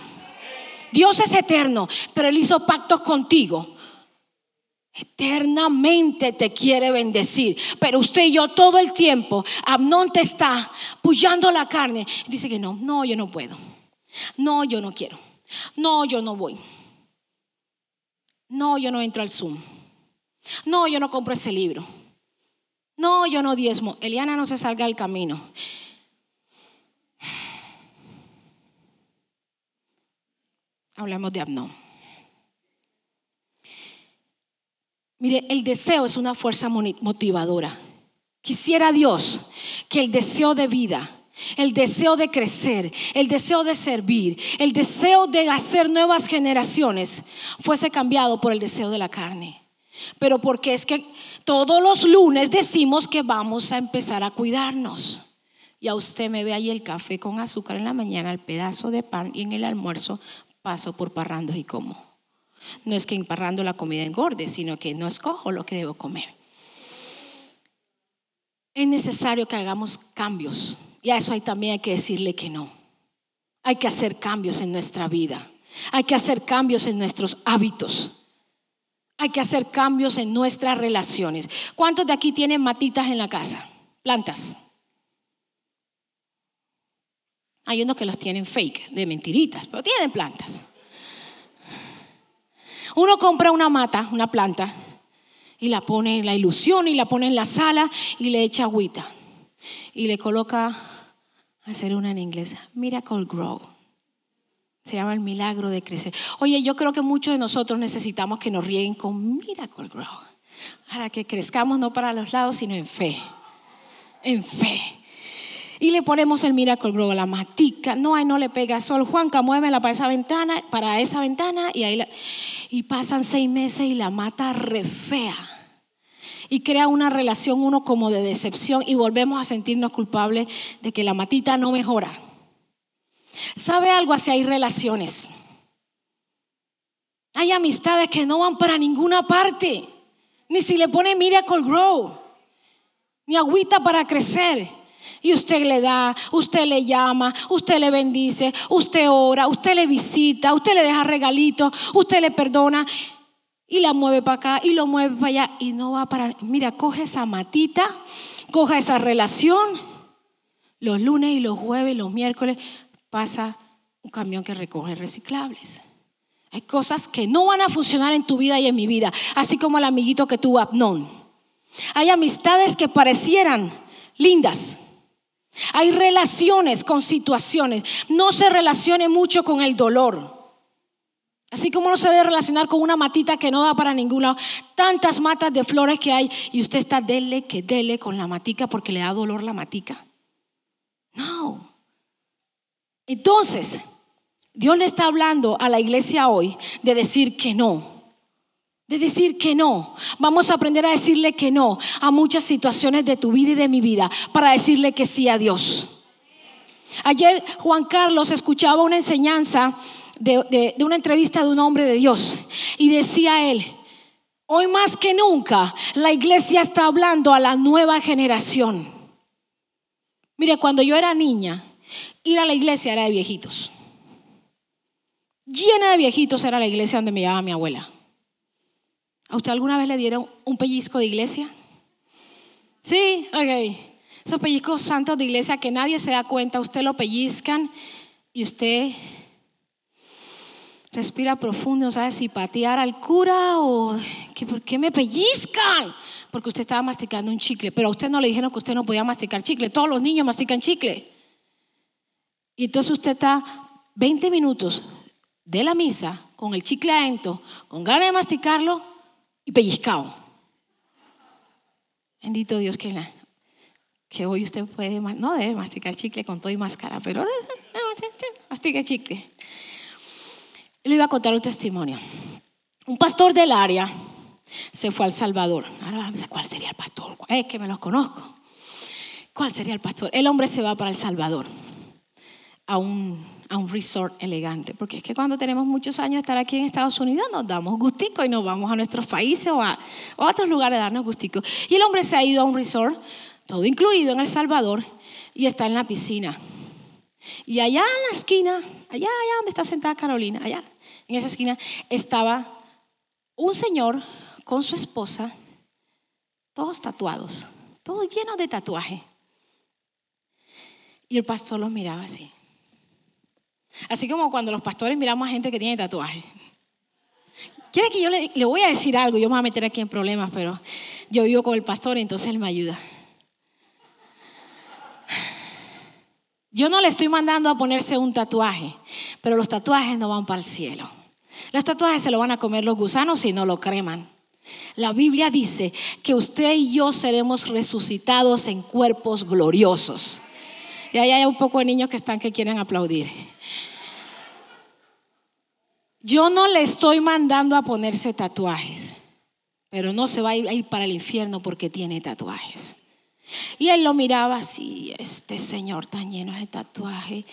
Dios es eterno, pero Él hizo pactos contigo. Eternamente te quiere bendecir. Pero usted y yo todo el tiempo, Abnón te está puyando la carne. Dice que no, no, yo no puedo. No, yo no quiero. No, yo no voy. No, yo no entro al Zoom. No, yo no compro ese libro. No, yo no diezmo. Eliana no se salga del camino. Hablamos de Abnón. Mire, el deseo es una fuerza motivadora. Quisiera Dios que el deseo de vida, el deseo de crecer, el deseo de servir, el deseo de hacer nuevas generaciones fuese cambiado por el deseo de la carne. Pero porque es que todos los lunes decimos que vamos a empezar a cuidarnos. Y a usted me ve ahí el café con azúcar en la mañana, el pedazo de pan y en el almuerzo paso por parrandos y como. No es que en parrando la comida engorde, sino que no escojo lo que debo comer. Es necesario que hagamos cambios y a eso hay también hay que decirle que no. Hay que hacer cambios en nuestra vida. Hay que hacer cambios en nuestros hábitos. Hay que hacer cambios en nuestras relaciones. ¿Cuántos de aquí tienen matitas en la casa? Plantas. Hay unos que los tienen fake, de mentiritas, pero tienen plantas. Uno compra una mata, una planta, y la pone en la ilusión y la pone en la sala y le echa agüita. Y le coloca, hacer una en inglés, Miracle Grow. Se llama el milagro de crecer. Oye, yo creo que muchos de nosotros necesitamos que nos rieguen con Miracle Grow. Para que crezcamos no para los lados, sino en fe. En fe. Y le ponemos el Miracle Grow la matica. No, ahí no le pega sol. Juanca, muévela para esa ventana, para esa ventana. Y ahí y pasan seis meses y la mata re fea. Y crea una relación uno como de decepción y volvemos a sentirnos culpables de que la matita no mejora. ¿Sabe algo? Así hay relaciones. Hay amistades que no van para ninguna parte. Ni si le pone Miracle Grow. Ni agüita para crecer. Y usted le da, usted le llama, usted le bendice, usted ora, usted le visita, usted le deja regalitos, usted le perdona y la mueve para acá y lo mueve para allá y no va para... Mira, coge esa matita, coja esa relación. Los lunes y los jueves y los miércoles pasa un camión que recoge reciclables. Hay cosas que no van a funcionar en tu vida y en mi vida, así como el amiguito que tuvo Abnón. Hay amistades que parecieran lindas, hay relaciones con situaciones. No se relacione mucho con el dolor. Así como no se debe relacionar con una matita que no da para ningún lado. Tantas matas de flores que hay y usted está dele que dele con la matica porque le da dolor la matica. No. Entonces, Dios le está hablando a la iglesia hoy de decir que no de decir que no. Vamos a aprender a decirle que no a muchas situaciones de tu vida y de mi vida para decirle que sí a Dios. Ayer Juan Carlos escuchaba una enseñanza de, una entrevista de un hombre de Dios y decía él, hoy más que nunca la iglesia está hablando a la nueva generación. Mire, cuando yo era niña, ir a la iglesia era de viejitos. Llena de viejitos era la iglesia donde me llevaba mi abuela. ¿A usted alguna vez le dieron un pellizco de iglesia? Sí, ok. Esos pellizcos santos de iglesia que nadie se da cuenta, usted lo pellizcan y usted respira profundo, no sabe si patear al cura o que por qué me pellizcan. Porque usted estaba masticando un chicle, pero a usted no le dijeron que usted no podía masticar chicle. Todos los niños mastican chicle. Y entonces usted está 20 minutos de la misa con el chicle adentro, con ganas de masticarlo y pellizcado. Bendito Dios que, la, que hoy usted puede, no debe masticar chicle con todo y máscara, pero mastica chicle. Le iba a contar un testimonio. Un pastor del área se fue al Salvador. Ahora vamos a cuál sería el pastor. Es que me los conozco. ¿Cuál sería el pastor? El hombre se va para El Salvador, a un, a un resort elegante, porque es que cuando tenemos muchos años de estar aquí en Estados Unidos nos damos gustico y nos vamos a nuestros países o a, otros lugares a darnos gustico. Y el hombre se ha ido a un resort, todo incluido en El Salvador, y está en la piscina. Y allá en la esquina, allá, allá donde está sentada Carolina, allá, en esa esquina, estaba un señor con su esposa, todos tatuados, todos llenos de tatuaje. Y el pastor los miraba así. Así como cuando los pastores miramos a gente que tiene tatuaje. Quiere que yo le, le, voy a decir algo, yo me voy a meter aquí en problemas, pero yo vivo con el pastor, entonces él me ayuda. Yo no le estoy mandando a ponerse un tatuaje, pero los tatuajes no van para el cielo. Los tatuajes se lo van a comer los gusanos si no lo creman. La Biblia dice que usted y yo seremos resucitados en cuerpos gloriosos. Y ahí hay un poco de niños que están que quieren aplaudir. Yo no le estoy mandando a ponerse tatuajes, pero no se va a ir, para el infierno porque tiene tatuajes. Y él lo miraba así, este señor tan lleno de tatuaje,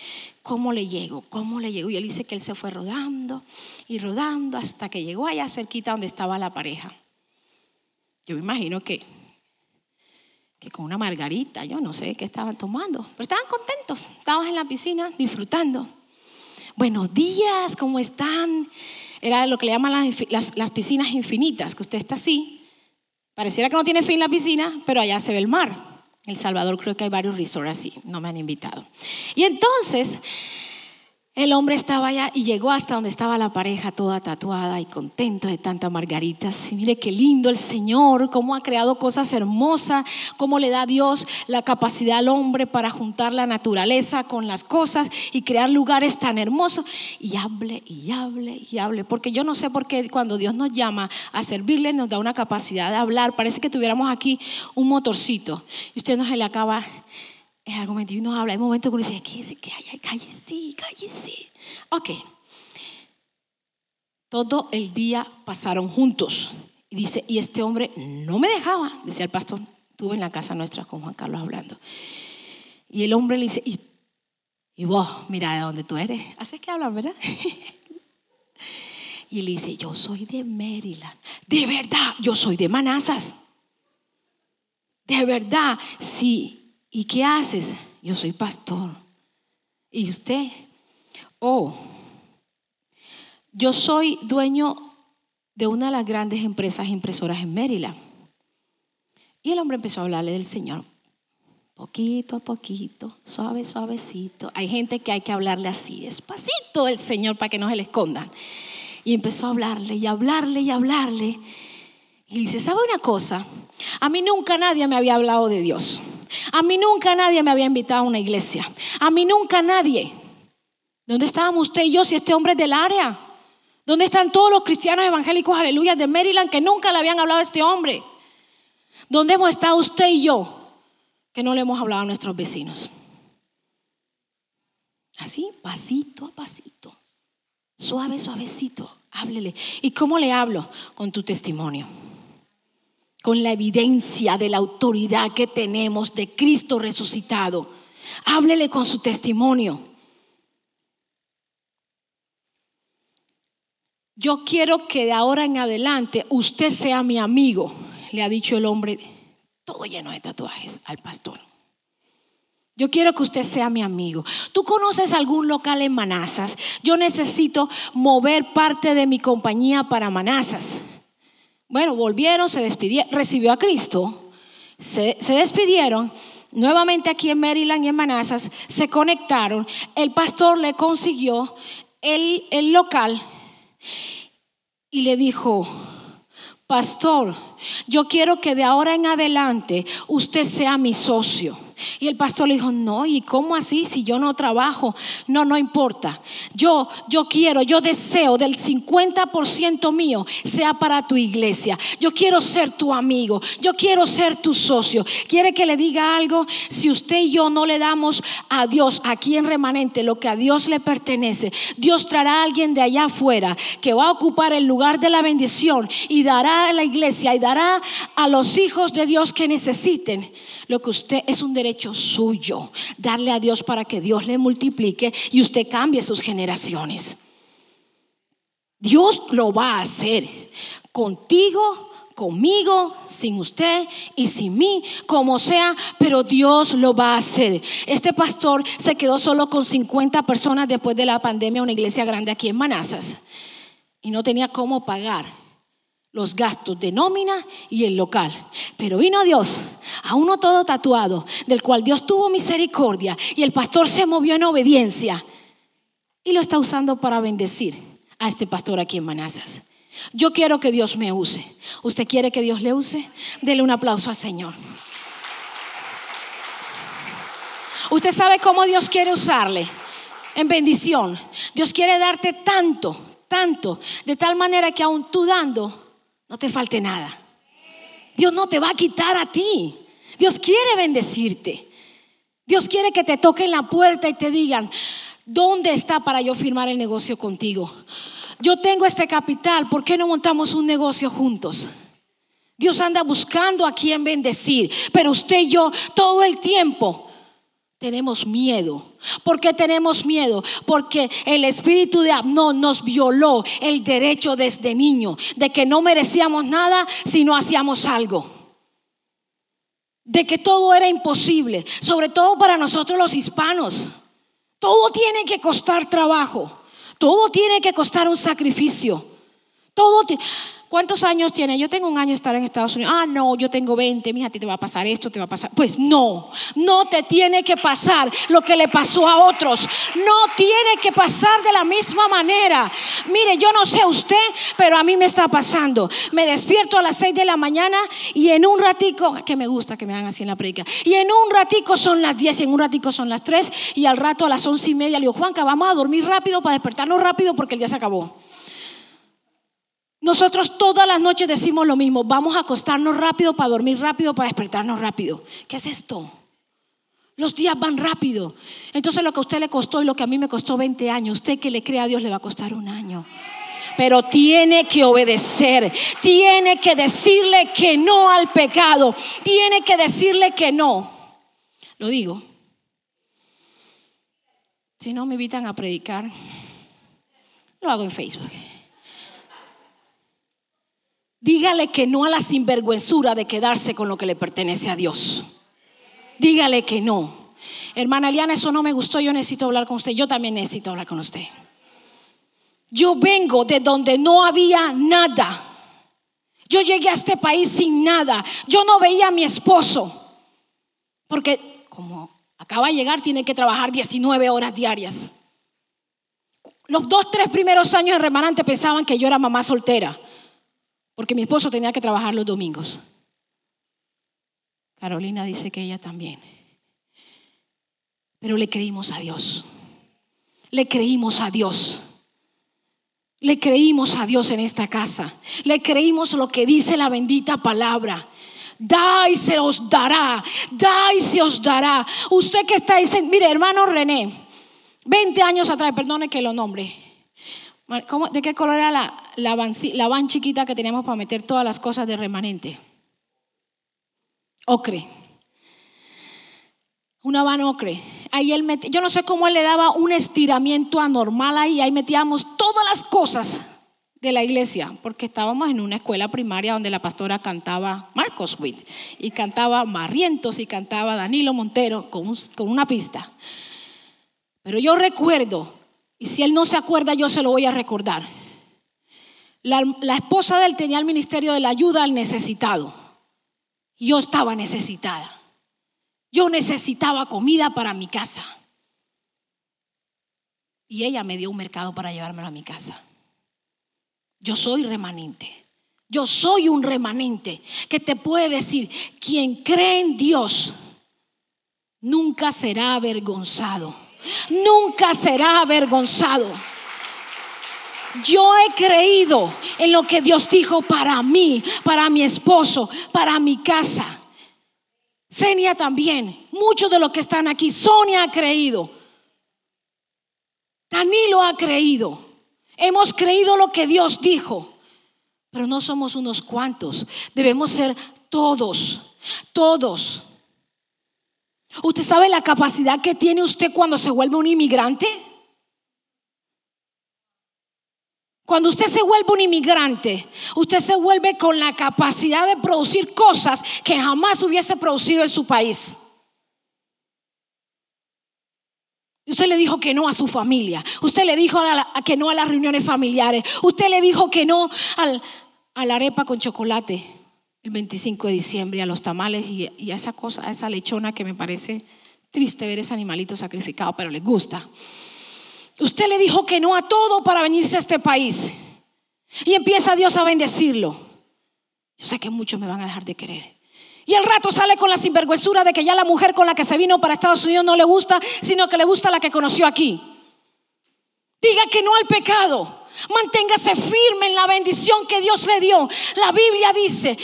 ¿cómo le llego? ¿Cómo le llego? Y él dice que él se fue rodando y rodando hasta que llegó allá cerquita donde estaba la pareja. Yo me imagino que que con una margarita, yo no sé qué estaban tomando, pero estaban contentos, estaban en la piscina disfrutando. Buenos días, ¿cómo están? Era lo que le llaman las, piscinas infinitas, que usted está así, pareciera que no tiene fin la piscina, pero allá se ve el mar. En El Salvador creo que hay varios resorts así, no me han invitado. Y entonces el hombre estaba allá y llegó hasta donde estaba la pareja toda tatuada y contento de tantas margaritas. Y mire qué lindo el Señor, cómo ha creado cosas hermosas, cómo le da a Dios la capacidad al hombre para juntar la naturaleza con las cosas y crear lugares tan hermosos. Y hable y hable y hable, porque yo no sé por qué cuando Dios nos llama a servirle nos da una capacidad de hablar. Parece que tuviéramos aquí un motorcito y usted no se le acaba es algo y nos habla. Hay momentos que uno dice, ¿qué que hay? Cállese, cállese. Ok. Todo el día pasaron juntos. Y dice, y este hombre no me dejaba, decía el pastor. Estuve en la casa nuestra con Juan Carlos hablando. Y el hombre le dice, y, vos, mira de dónde tú eres. Así que hablan, ¿verdad? *laughs* y le dice, yo soy de Maryland. De verdad, yo soy de Manazas. De verdad, sí. ¿Y qué haces? Yo soy pastor. ¿Y usted? Oh, yo soy dueño de una de las grandes empresas impresoras en Maryland. Y el hombre empezó a hablarle del Señor. Poquito a poquito, suave, suavecito. Hay gente que hay que hablarle así, despacito del Señor para que no se le escondan. Y empezó a hablarle y hablarle y hablarle. Y dice, ¿sabe una cosa? A mí nunca nadie me había hablado de Dios. A mí nunca nadie me había invitado a una iglesia. A mí nunca nadie. ¿Dónde estábamos usted y yo si este hombre es del área? ¿Dónde están todos los cristianos evangélicos, aleluya, de Maryland que nunca le habían hablado a este hombre? ¿Dónde hemos estado usted y yo que no le hemos hablado a nuestros vecinos? Así, pasito a pasito, suave, suavecito, háblele. ¿Y cómo le hablo? Con tu testimonio con la evidencia de la autoridad que tenemos de Cristo resucitado. Háblele con su testimonio. Yo quiero que de ahora en adelante usted sea mi amigo, le ha dicho el hombre, todo lleno de tatuajes, al pastor. Yo quiero que usted sea mi amigo. ¿Tú conoces algún local en Manazas? Yo necesito mover parte de mi compañía para Manazas. Bueno, volvieron, se despidieron, recibió a Cristo, se, despidieron, nuevamente aquí en Maryland y en Manassas, se conectaron, el pastor le consiguió el, el local y le dijo, pastor, yo quiero que de ahora en adelante usted sea mi socio. Y el pastor le dijo, no, ¿y cómo así si yo no trabajo? No, no importa. Yo, yo quiero, yo deseo del 50% mío sea para tu iglesia. Yo quiero ser tu amigo. Yo quiero ser tu socio. ¿Quiere que le diga algo? Si usted y yo no le damos a Dios aquí en remanente lo que a Dios le pertenece, Dios traerá a alguien de allá afuera que va a ocupar el lugar de la bendición y dará a la iglesia y dará a los hijos de Dios que necesiten lo que usted es un derecho suyo, darle a Dios para que Dios le multiplique y usted cambie sus generaciones. Dios lo va a hacer contigo, conmigo, sin usted y sin mí, como sea, pero Dios lo va a hacer. Este pastor se quedó solo con 50 personas después de la pandemia, una iglesia grande aquí en Manazas, y no tenía cómo pagar los gastos de nómina y el local. Pero vino Dios, a uno todo tatuado, del cual Dios tuvo misericordia y el pastor se movió en obediencia y lo está usando para bendecir a este pastor aquí en Manazas. Yo quiero que Dios me use. ¿Usted quiere que Dios le use? Dele un aplauso al Señor. Usted sabe cómo Dios quiere usarle en bendición. Dios quiere darte tanto, tanto, de tal manera que aún tú dando, no te falte nada. Dios no te va a quitar a ti. Dios quiere bendecirte. Dios quiere que te toquen la puerta y te digan, ¿dónde está para yo firmar el negocio contigo? Yo tengo este capital, ¿por qué no montamos un negocio juntos? Dios anda buscando a quien bendecir, pero usted y yo todo el tiempo tenemos miedo. ¿Por qué tenemos miedo? Porque el espíritu de Abnón nos violó el derecho desde niño de que no merecíamos nada si no hacíamos algo. De que todo era imposible, sobre todo para nosotros los hispanos. Todo tiene que costar trabajo. Todo tiene que costar un sacrificio. Todo ¿Cuántos años tiene? Yo tengo un año de estar en Estados Unidos. Ah, no, yo tengo 20. Mija, a ti te va a pasar esto, te va a pasar. Pues no, no te tiene que pasar lo que le pasó a otros. No tiene que pasar de la misma manera. Mire, yo no sé usted, pero a mí me está pasando. Me despierto a las 6 de la mañana y en un ratico, que me gusta que me hagan así en la predica, y en un ratico son las 10 y en un ratico son las 3 y al rato a las 11 y media le digo, Juanca, vamos a dormir rápido para despertarnos rápido porque el día se acabó. Nosotros todas las noches decimos lo mismo, vamos a acostarnos rápido para dormir rápido, para despertarnos rápido. ¿Qué es esto? Los días van rápido. Entonces lo que a usted le costó y lo que a mí me costó 20 años, usted que le cree a Dios le va a costar un año. Pero tiene que obedecer, tiene que decirle que no al pecado, tiene que decirle que no. Lo digo. Si no me invitan a predicar, lo hago en Facebook. Dígale que no a la sinvergüenzura de quedarse con lo que le pertenece a Dios. Dígale que no. Hermana Eliana, eso no me gustó, yo necesito hablar con usted. Yo también necesito hablar con usted. Yo vengo de donde no había nada. Yo llegué a este país sin nada. Yo no veía a mi esposo. Porque como acaba de llegar, tiene que trabajar 19 horas diarias. Los dos, tres primeros años en remanente pensaban que yo era mamá soltera porque mi esposo tenía que trabajar los domingos. Carolina dice que ella también. Pero le creímos a Dios. Le creímos a Dios. Le creímos a Dios en esta casa. Le creímos lo que dice la bendita palabra. Da y se os dará. Da y se os dará. Usted que está diciendo, mire, hermano René, 20 años atrás, perdone que lo nombre. ¿De qué color era la, van, chiquita que teníamos para meter todas las cosas de remanente? Ocre. Una van ocre. Ahí él yo no sé cómo él le daba un estiramiento anormal ahí. Ahí metíamos todas las cosas de la iglesia, porque estábamos en una escuela primaria donde la pastora cantaba Marcos Witt y cantaba Marrientos y cantaba Danilo Montero con una pista. Pero yo recuerdo y si él no se acuerda, yo se lo voy a recordar. La, esposa de él tenía el ministerio de la ayuda al necesitado. Yo estaba necesitada. Yo necesitaba comida para mi casa. Y ella me dio un mercado para llevármelo a mi casa. Yo soy remanente. Yo soy un remanente que te puede decir, quien cree en Dios nunca será avergonzado. Nunca será avergonzado. Yo he creído en lo que Dios dijo para mí, para mi esposo, para mi casa. Senia también, muchos de los que están aquí, Sonia ha creído, Danilo ha creído, hemos creído lo que Dios dijo, pero no somos unos cuantos, debemos ser todos, todos. ¿Usted sabe la capacidad que tiene usted cuando se vuelve un inmigrante? Cuando usted se vuelve un inmigrante, usted se vuelve con la capacidad de producir cosas que jamás hubiese producido en su país. Usted le dijo que no a su familia. Usted le dijo que no a las reuniones familiares. Usted le dijo que no a la arepa con chocolate el 25 de diciembre, a los tamales y, a esa cosa, a esa lechona que me parece triste ver ese animalito sacrificado, pero le gusta. Usted le dijo que no a todo para venirse a este país. Y empieza Dios a bendecirlo. Yo sé que muchos me van a dejar de querer. Y el rato sale con la sinvergüenzura de que ya la mujer con la que se vino para Estados Unidos no le gusta, sino que le gusta la que conoció aquí. Diga que no al pecado. Manténgase firme en la bendición que Dios le dio. La Biblia dice,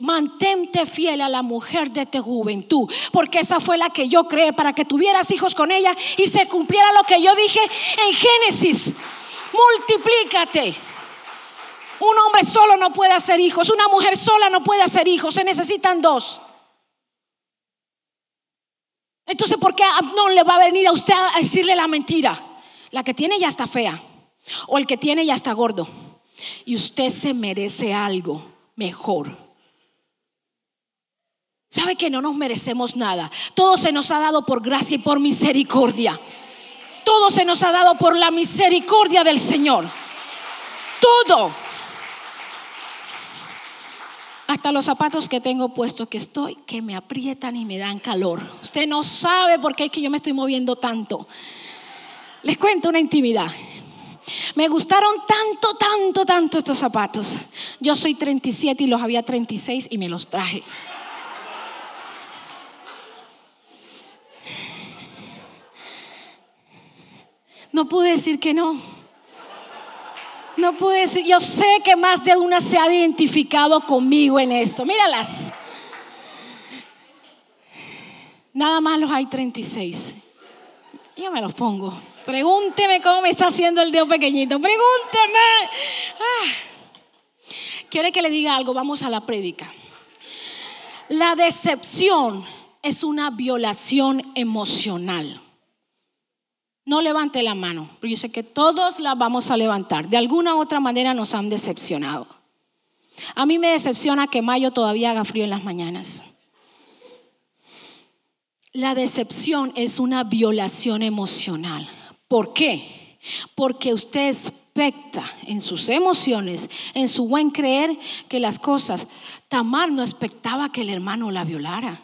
mantente fiel a la mujer de tu juventud, porque esa fue la que yo creé para que tuvieras hijos con ella y se cumpliera lo que yo dije en Génesis. Multiplícate. Un hombre solo no puede hacer hijos, una mujer sola no puede hacer hijos, se necesitan dos. Entonces, ¿por qué no le va a venir a usted a decirle la mentira? La que tiene ya está fea. O el que tiene ya está gordo. Y usted se merece algo mejor. ¿Sabe que no nos merecemos nada? Todo se nos ha dado por gracia y por misericordia. Todo se nos ha dado por la misericordia del Señor. Todo. Hasta los zapatos que tengo puestos que estoy, que me aprietan y me dan calor. Usted no sabe por qué es que yo me estoy moviendo tanto. Les cuento una intimidad. Me gustaron tanto, tanto, tanto estos zapatos. Yo soy 37 y los había 36 y me los traje. No pude decir que no. No pude decir, yo sé que más de una se ha identificado conmigo en esto. Míralas. Nada más los hay 36. Yo me los pongo. Pregúnteme cómo me está haciendo el dedo pequeñito. Pregúnteme. Ah. ¿Quiere que le diga algo? Vamos a la prédica. La decepción es una violación emocional. No levante la mano, pero yo sé que todos la vamos a levantar. De alguna u otra manera nos han decepcionado. A mí me decepciona que mayo todavía haga frío en las mañanas. La decepción es una violación emocional. ¿Por qué? Porque usted expecta en sus emociones, en su buen creer, que las cosas. Tamar no expectaba que el hermano la violara.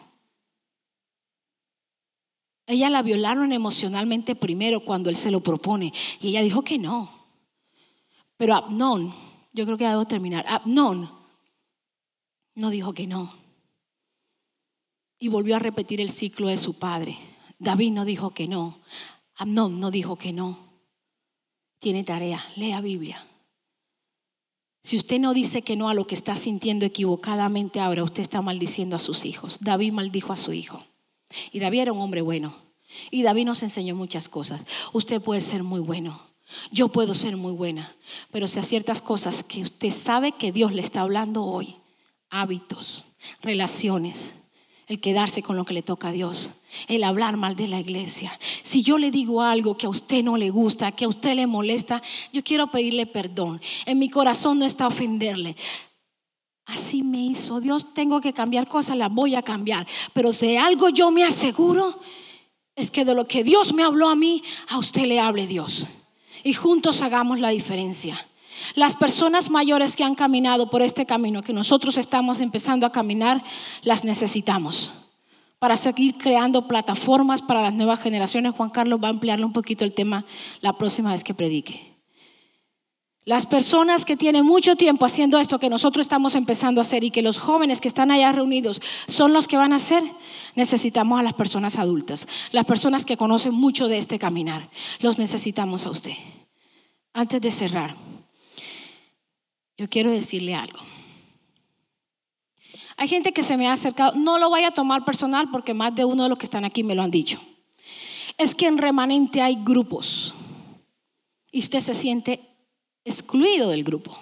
Ella la violaron emocionalmente primero cuando él se lo propone. Y ella dijo que no. Pero Abnón, yo creo que ya debo terminar. Abnón no dijo que no. Y volvió a repetir el ciclo de su padre. David no dijo que no. Amnón no dijo que no. Tiene tarea, lea Biblia. Si usted no dice que no a lo que está sintiendo equivocadamente ahora, usted está maldiciendo a sus hijos. David maldijo a su hijo. Y David era un hombre bueno. Y David nos enseñó muchas cosas. Usted puede ser muy bueno. Yo puedo ser muy buena. Pero si a ciertas cosas que usted sabe que Dios le está hablando hoy, hábitos, relaciones, el quedarse con lo que le toca a Dios, el hablar mal de la iglesia. Si yo le digo algo que a usted no le gusta, que a usted le molesta, yo quiero pedirle perdón. En mi corazón no está ofenderle. Así me hizo Dios, tengo que cambiar cosas, las voy a cambiar. Pero si algo yo me aseguro, es que de lo que Dios me habló a mí, a usted le hable Dios. Y juntos hagamos la diferencia. Las personas mayores que han caminado por este camino, que nosotros estamos empezando a caminar, las necesitamos para seguir creando plataformas para las nuevas generaciones. Juan Carlos va a ampliarle un poquito el tema la próxima vez que predique. Las personas que tienen mucho tiempo haciendo esto que nosotros estamos empezando a hacer y que los jóvenes que están allá reunidos son los que van a hacer, necesitamos a las personas adultas, las personas que conocen mucho de este caminar. Los necesitamos a usted. Antes de cerrar, yo quiero decirle algo. Hay gente que se me ha acercado, no lo vaya a tomar personal porque más de uno de los que están aquí me lo han dicho. Es que en remanente hay grupos y usted se siente excluido del grupo.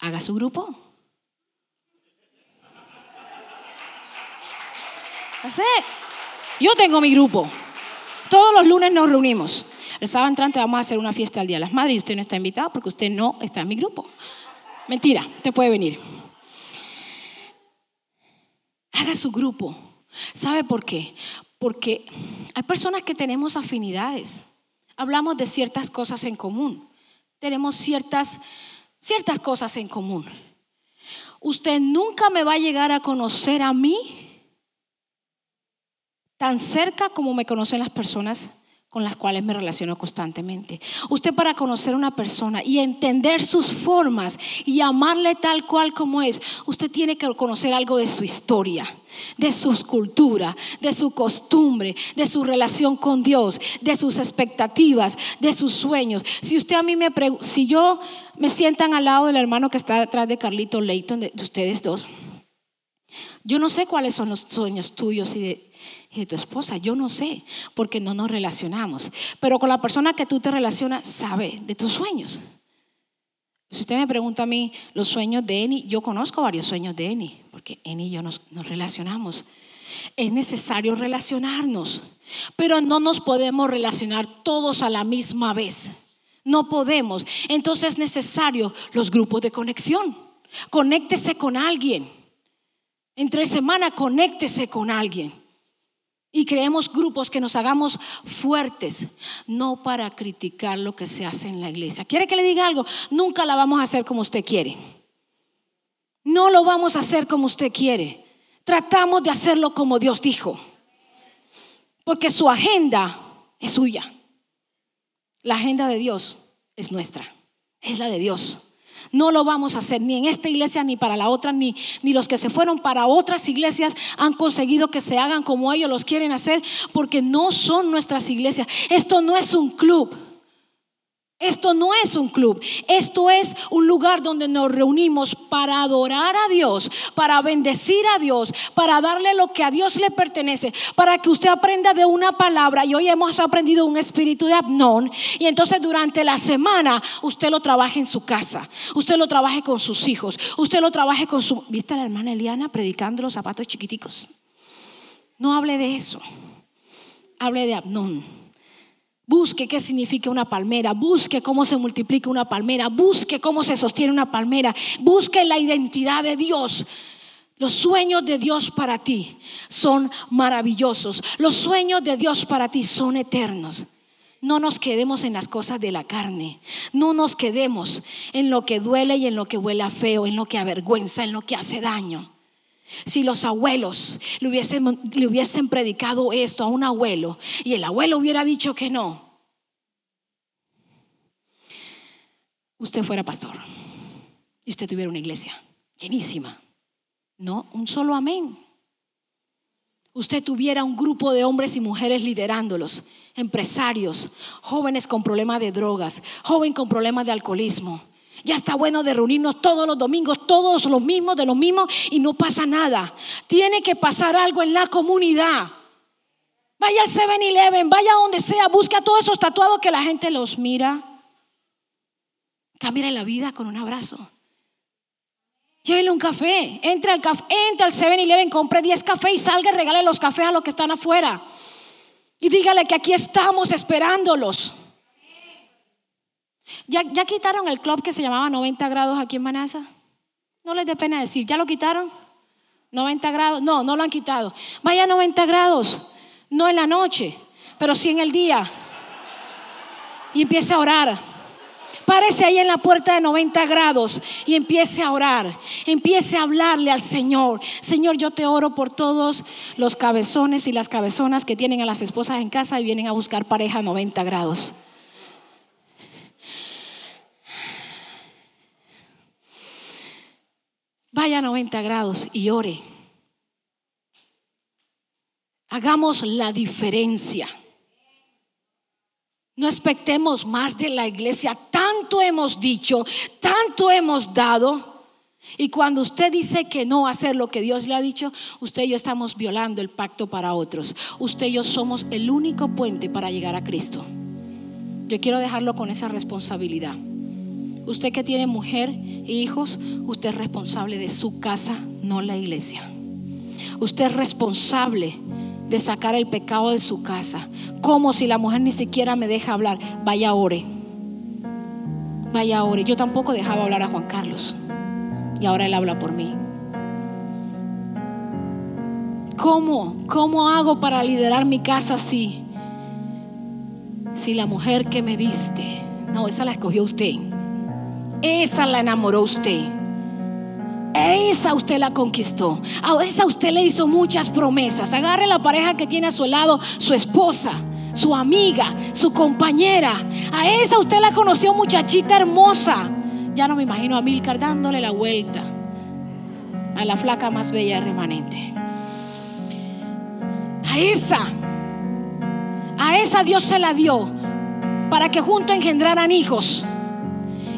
Haga su grupo. Yo tengo mi grupo. Todos los lunes nos reunimos. El sábado entrante vamos a hacer una fiesta al Día de las Madres y usted no está invitado porque usted no está en mi grupo. Mentira, usted puede venir. Haga su grupo. ¿Sabe por qué? Porque hay personas que tenemos afinidades. Hablamos de ciertas cosas en común. Tenemos ciertas, ciertas cosas en común. Usted nunca me va a llegar a conocer a mí tan cerca como me conocen las personas con las cuales me relaciono constantemente. Usted para conocer a una persona y entender sus formas y amarle tal cual como es, usted tiene que conocer algo de su historia, de su cultura, de su costumbre, de su relación con Dios, de sus expectativas, de sus sueños. Si usted a mí me si yo me sientan al lado del hermano que está detrás de Carlito Leighton, de ustedes dos, yo no sé cuáles son los sueños tuyos y de, de tu esposa. Yo no sé, porque no nos relacionamos. Pero con la persona que tú te relacionas, sabe de tus sueños. Si usted me pregunta a mí los sueños de Eni, yo conozco varios sueños de Eni, porque Eni y yo nos, nos relacionamos. Es necesario relacionarnos, pero no nos podemos relacionar todos a la misma vez. No podemos. Entonces es necesario los grupos de conexión. Conéctese con alguien. Entre semana, conéctese con alguien y creemos grupos que nos hagamos fuertes, no para criticar lo que se hace en la iglesia. ¿Quiere que le diga algo? Nunca la vamos a hacer como usted quiere. No lo vamos a hacer como usted quiere. Tratamos de hacerlo como Dios dijo. Porque su agenda es suya. La agenda de Dios es nuestra. Es la de Dios. No lo vamos a hacer ni en esta iglesia ni para la otra, ni, ni los que se fueron para otras iglesias han conseguido que se hagan como ellos los quieren hacer, porque no son nuestras iglesias. Esto no es un club. Esto no es un club, esto es un lugar donde nos reunimos para adorar a Dios, para bendecir a Dios, para darle lo que a Dios le pertenece, para que usted aprenda de una palabra. Y hoy hemos aprendido un espíritu de Abnón. Y entonces durante la semana usted lo trabaje en su casa, usted lo trabaje con sus hijos, usted lo trabaje con su... ¿Viste a la hermana Eliana predicando los zapatos chiquiticos? No hable de eso, hable de Abnón. Busque qué significa una palmera, busque cómo se multiplica una palmera, busque cómo se sostiene una palmera, busque la identidad de Dios. Los sueños de Dios para ti son maravillosos. Los sueños de Dios para ti son eternos. No nos quedemos en las cosas de la carne. No nos quedemos en lo que duele y en lo que huele feo, en lo que avergüenza, en lo que hace daño. Si los abuelos le hubiesen, le hubiesen predicado esto a un abuelo y el abuelo hubiera dicho que no, usted fuera pastor y usted tuviera una iglesia llenísima. No, un solo amén. Usted tuviera un grupo de hombres y mujeres liderándolos, empresarios, jóvenes con problemas de drogas, joven con problemas de alcoholismo, ya está bueno de reunirnos todos los domingos, todos los mismos, de los mismos, y no pasa nada. Tiene que pasar algo en la comunidad. Vaya al 7-Eleven, vaya donde sea, busque a todos esos tatuados que la gente los mira. Cambia la vida con un abrazo. Llévele un café, entre al café, al 7-Eleven, compre 10 cafés y salga y regale los cafés a los que están afuera. Y dígale que aquí estamos esperándolos. ¿Ya, quitaron el club que se llamaba 90 grados aquí en Manasa? No les dé pena decir, ¿ya lo quitaron? 90 grados, no, no lo han quitado. Vaya a 90 grados, no en la noche, pero sí en el día. Y empiece a orar. Párese ahí en la puerta de 90 grados y empiece a orar. Empiece a hablarle al Señor. Señor, yo te oro por todos los cabezones y las cabezonas que tienen a las esposas en casa y vienen a buscar pareja a 90 grados. Vaya a 90 grados y ore. Hagamos la diferencia. No expectemos más de la iglesia. Tanto hemos dicho, tanto hemos dado. Y cuando usted dice que no hacer lo que Dios le ha dicho, usted y yo estamos violando el pacto para otros. Usted y yo somos el único puente para llegar a Cristo. Yo quiero dejarlo con esa responsabilidad. Usted que tiene mujer e hijos, usted es responsable de su casa, no la iglesia. Usted es responsable de sacar el pecado de su casa. Como si la mujer ni siquiera me deja hablar. Vaya ore. Vaya ore. Yo tampoco dejaba hablar a Juan Carlos y ahora Él habla por mí. ¿Cómo? ¿Cómo hago para liderar mi casa así? Si la mujer que me diste, no, esa la escogió usted. Esa la enamoró usted. Esa usted la conquistó. A esa usted le hizo muchas promesas. Agarre la pareja que tiene a su lado, su esposa, su amiga, su compañera. A esa usted la conoció muchachita hermosa. Ya no me imagino a Milcar dándole la vuelta a la flaca más bella remanente. A esa, a esa Dios se la dio para que junto engendraran hijos.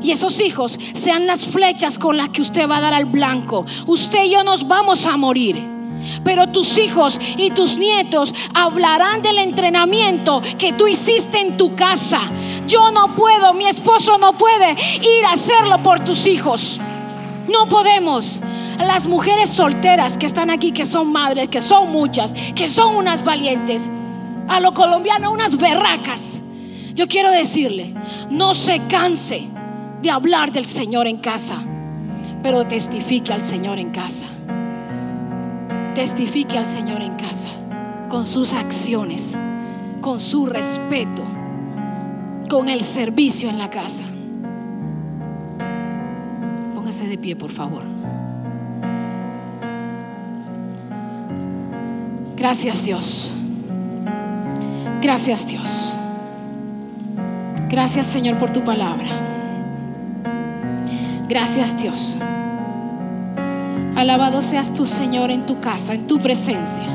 Y esos hijos sean las flechas con las que usted va a dar al blanco. Usted y yo nos vamos a morir. Pero tus hijos y tus nietos hablarán del entrenamiento que tú hiciste en tu casa. Yo no puedo, mi esposo no puede ir a hacerlo por tus hijos. No podemos. Las mujeres solteras que están aquí, que son madres, que son muchas, que son unas valientes, a lo colombiano unas berracas. Yo quiero decirle, no se canse de hablar del Señor en casa, pero testifique al Señor en casa testifique al Señor en casa, con sus acciones, con su respeto, con el servicio en la casa. Póngase de pie, por favor. Gracias Dios. Gracias Dios. Gracias Señor por tu palabra. Gracias Dios. Alabado seas tu Señor en tu casa, en tu presencia.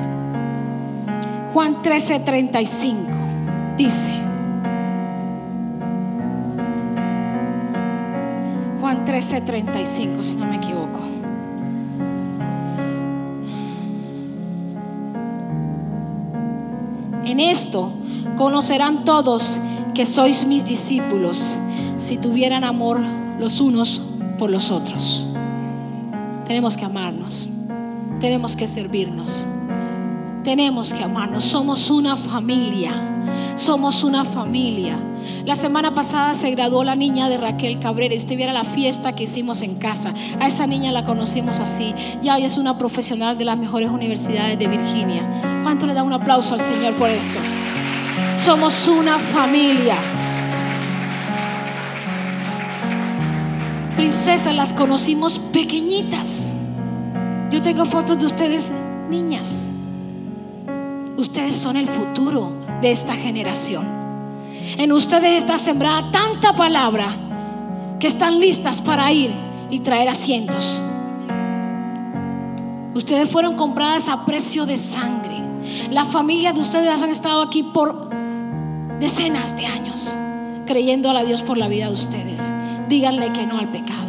Juan 13:35 dice, Juan 13:35, si no me equivoco. En esto conocerán todos que sois mis discípulos si tuvieran amor los unos por los otros. Tenemos que amarnos. Tenemos que servirnos. Tenemos que amarnos. Somos una familia. Somos una familia. La semana pasada se graduó la niña de Raquel Cabrera y usted viera la fiesta que hicimos en casa. A esa niña la conocimos así. Y hoy es una profesional de las mejores universidades de Virginia. ¿Cuánto le da un aplauso al Señor por eso? Somos una familia. Princesas las conocimos pequeñitas. Yo tengo fotos de ustedes niñas. Ustedes son el futuro de esta generación. En ustedes está sembrada tanta palabra que están listas para ir y traer asientos. Ustedes fueron compradas a precio de sangre. La familia de ustedes han estado aquí por decenas de años, creyendo a la Dios por la vida de ustedes. Díganle que no al pecado.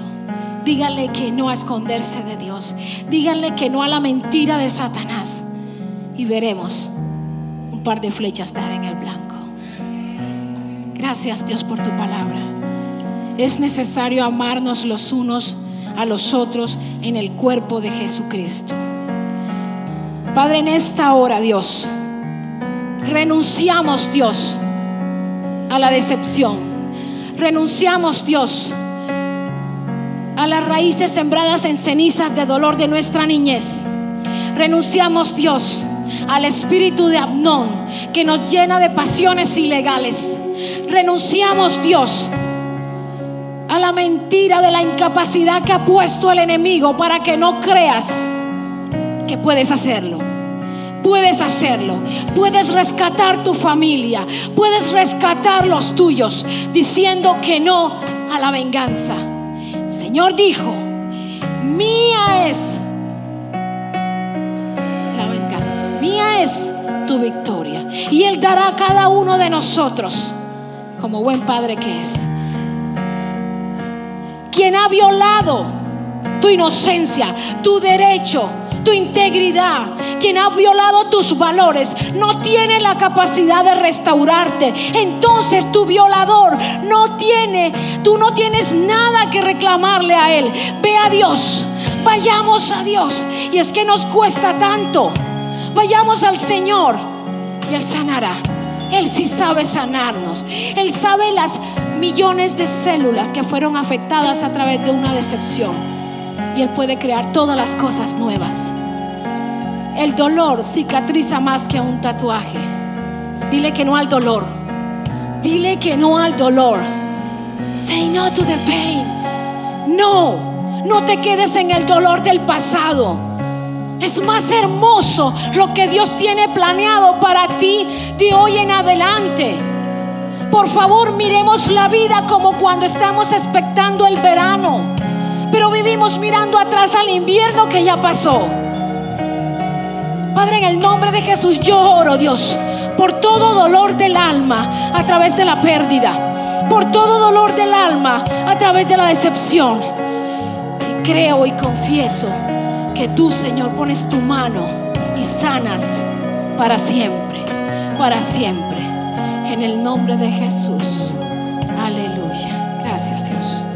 Díganle que no a esconderse de Dios. Díganle que no a la mentira de Satanás. Y veremos un par de flechas dar en el blanco. Gracias Dios por tu palabra. Es necesario amarnos los unos a los otros en el cuerpo de Jesucristo. Padre, en esta hora, Dios, renunciamos, Dios, a la decepción Renunciamos, Dios, a las raíces sembradas en cenizas de dolor de nuestra niñez. Renunciamos, Dios, al espíritu de Abnón que nos llena de pasiones ilegales. Renunciamos, Dios, a la mentira de la incapacidad que ha puesto el enemigo para que no creas que puedes hacerlo puedes hacerlo. Puedes rescatar tu familia. Puedes rescatar los tuyos diciendo que no a la venganza. Señor dijo, mía es la venganza. Mía es tu victoria. Y Él dará a cada uno de nosotros, como buen padre que es, quien ha violado tu inocencia, tu derecho, tu integridad, quien ha violado tus valores, no tiene la capacidad de restaurarte. Entonces tu violador no tiene, tú no tienes nada que reclamarle a él. Ve a Dios, vayamos a Dios. Y es que nos cuesta tanto. Vayamos al Señor y Él sanará. Él sí sabe sanarnos. Él sabe las millones de células que fueron afectadas a través de una decepción. Y Él puede crear todas las cosas nuevas. El dolor cicatriza más que un tatuaje. Dile que no al dolor. Dile que no al dolor. Say no to the pain. No, no te quedes en el dolor del pasado. Es más hermoso lo que Dios tiene planeado para ti de hoy en adelante. Por favor, miremos la vida como cuando estamos expectando el verano, pero vivimos mirando atrás al invierno que ya pasó. Padre, en el nombre de Jesús yo oro, Dios, por todo dolor del alma a través de la pérdida, por todo dolor del alma a través de la decepción. Y creo y confieso que tú, Señor, pones tu mano y sanas para siempre, para siempre. En el nombre de Jesús. Aleluya. Gracias, Dios.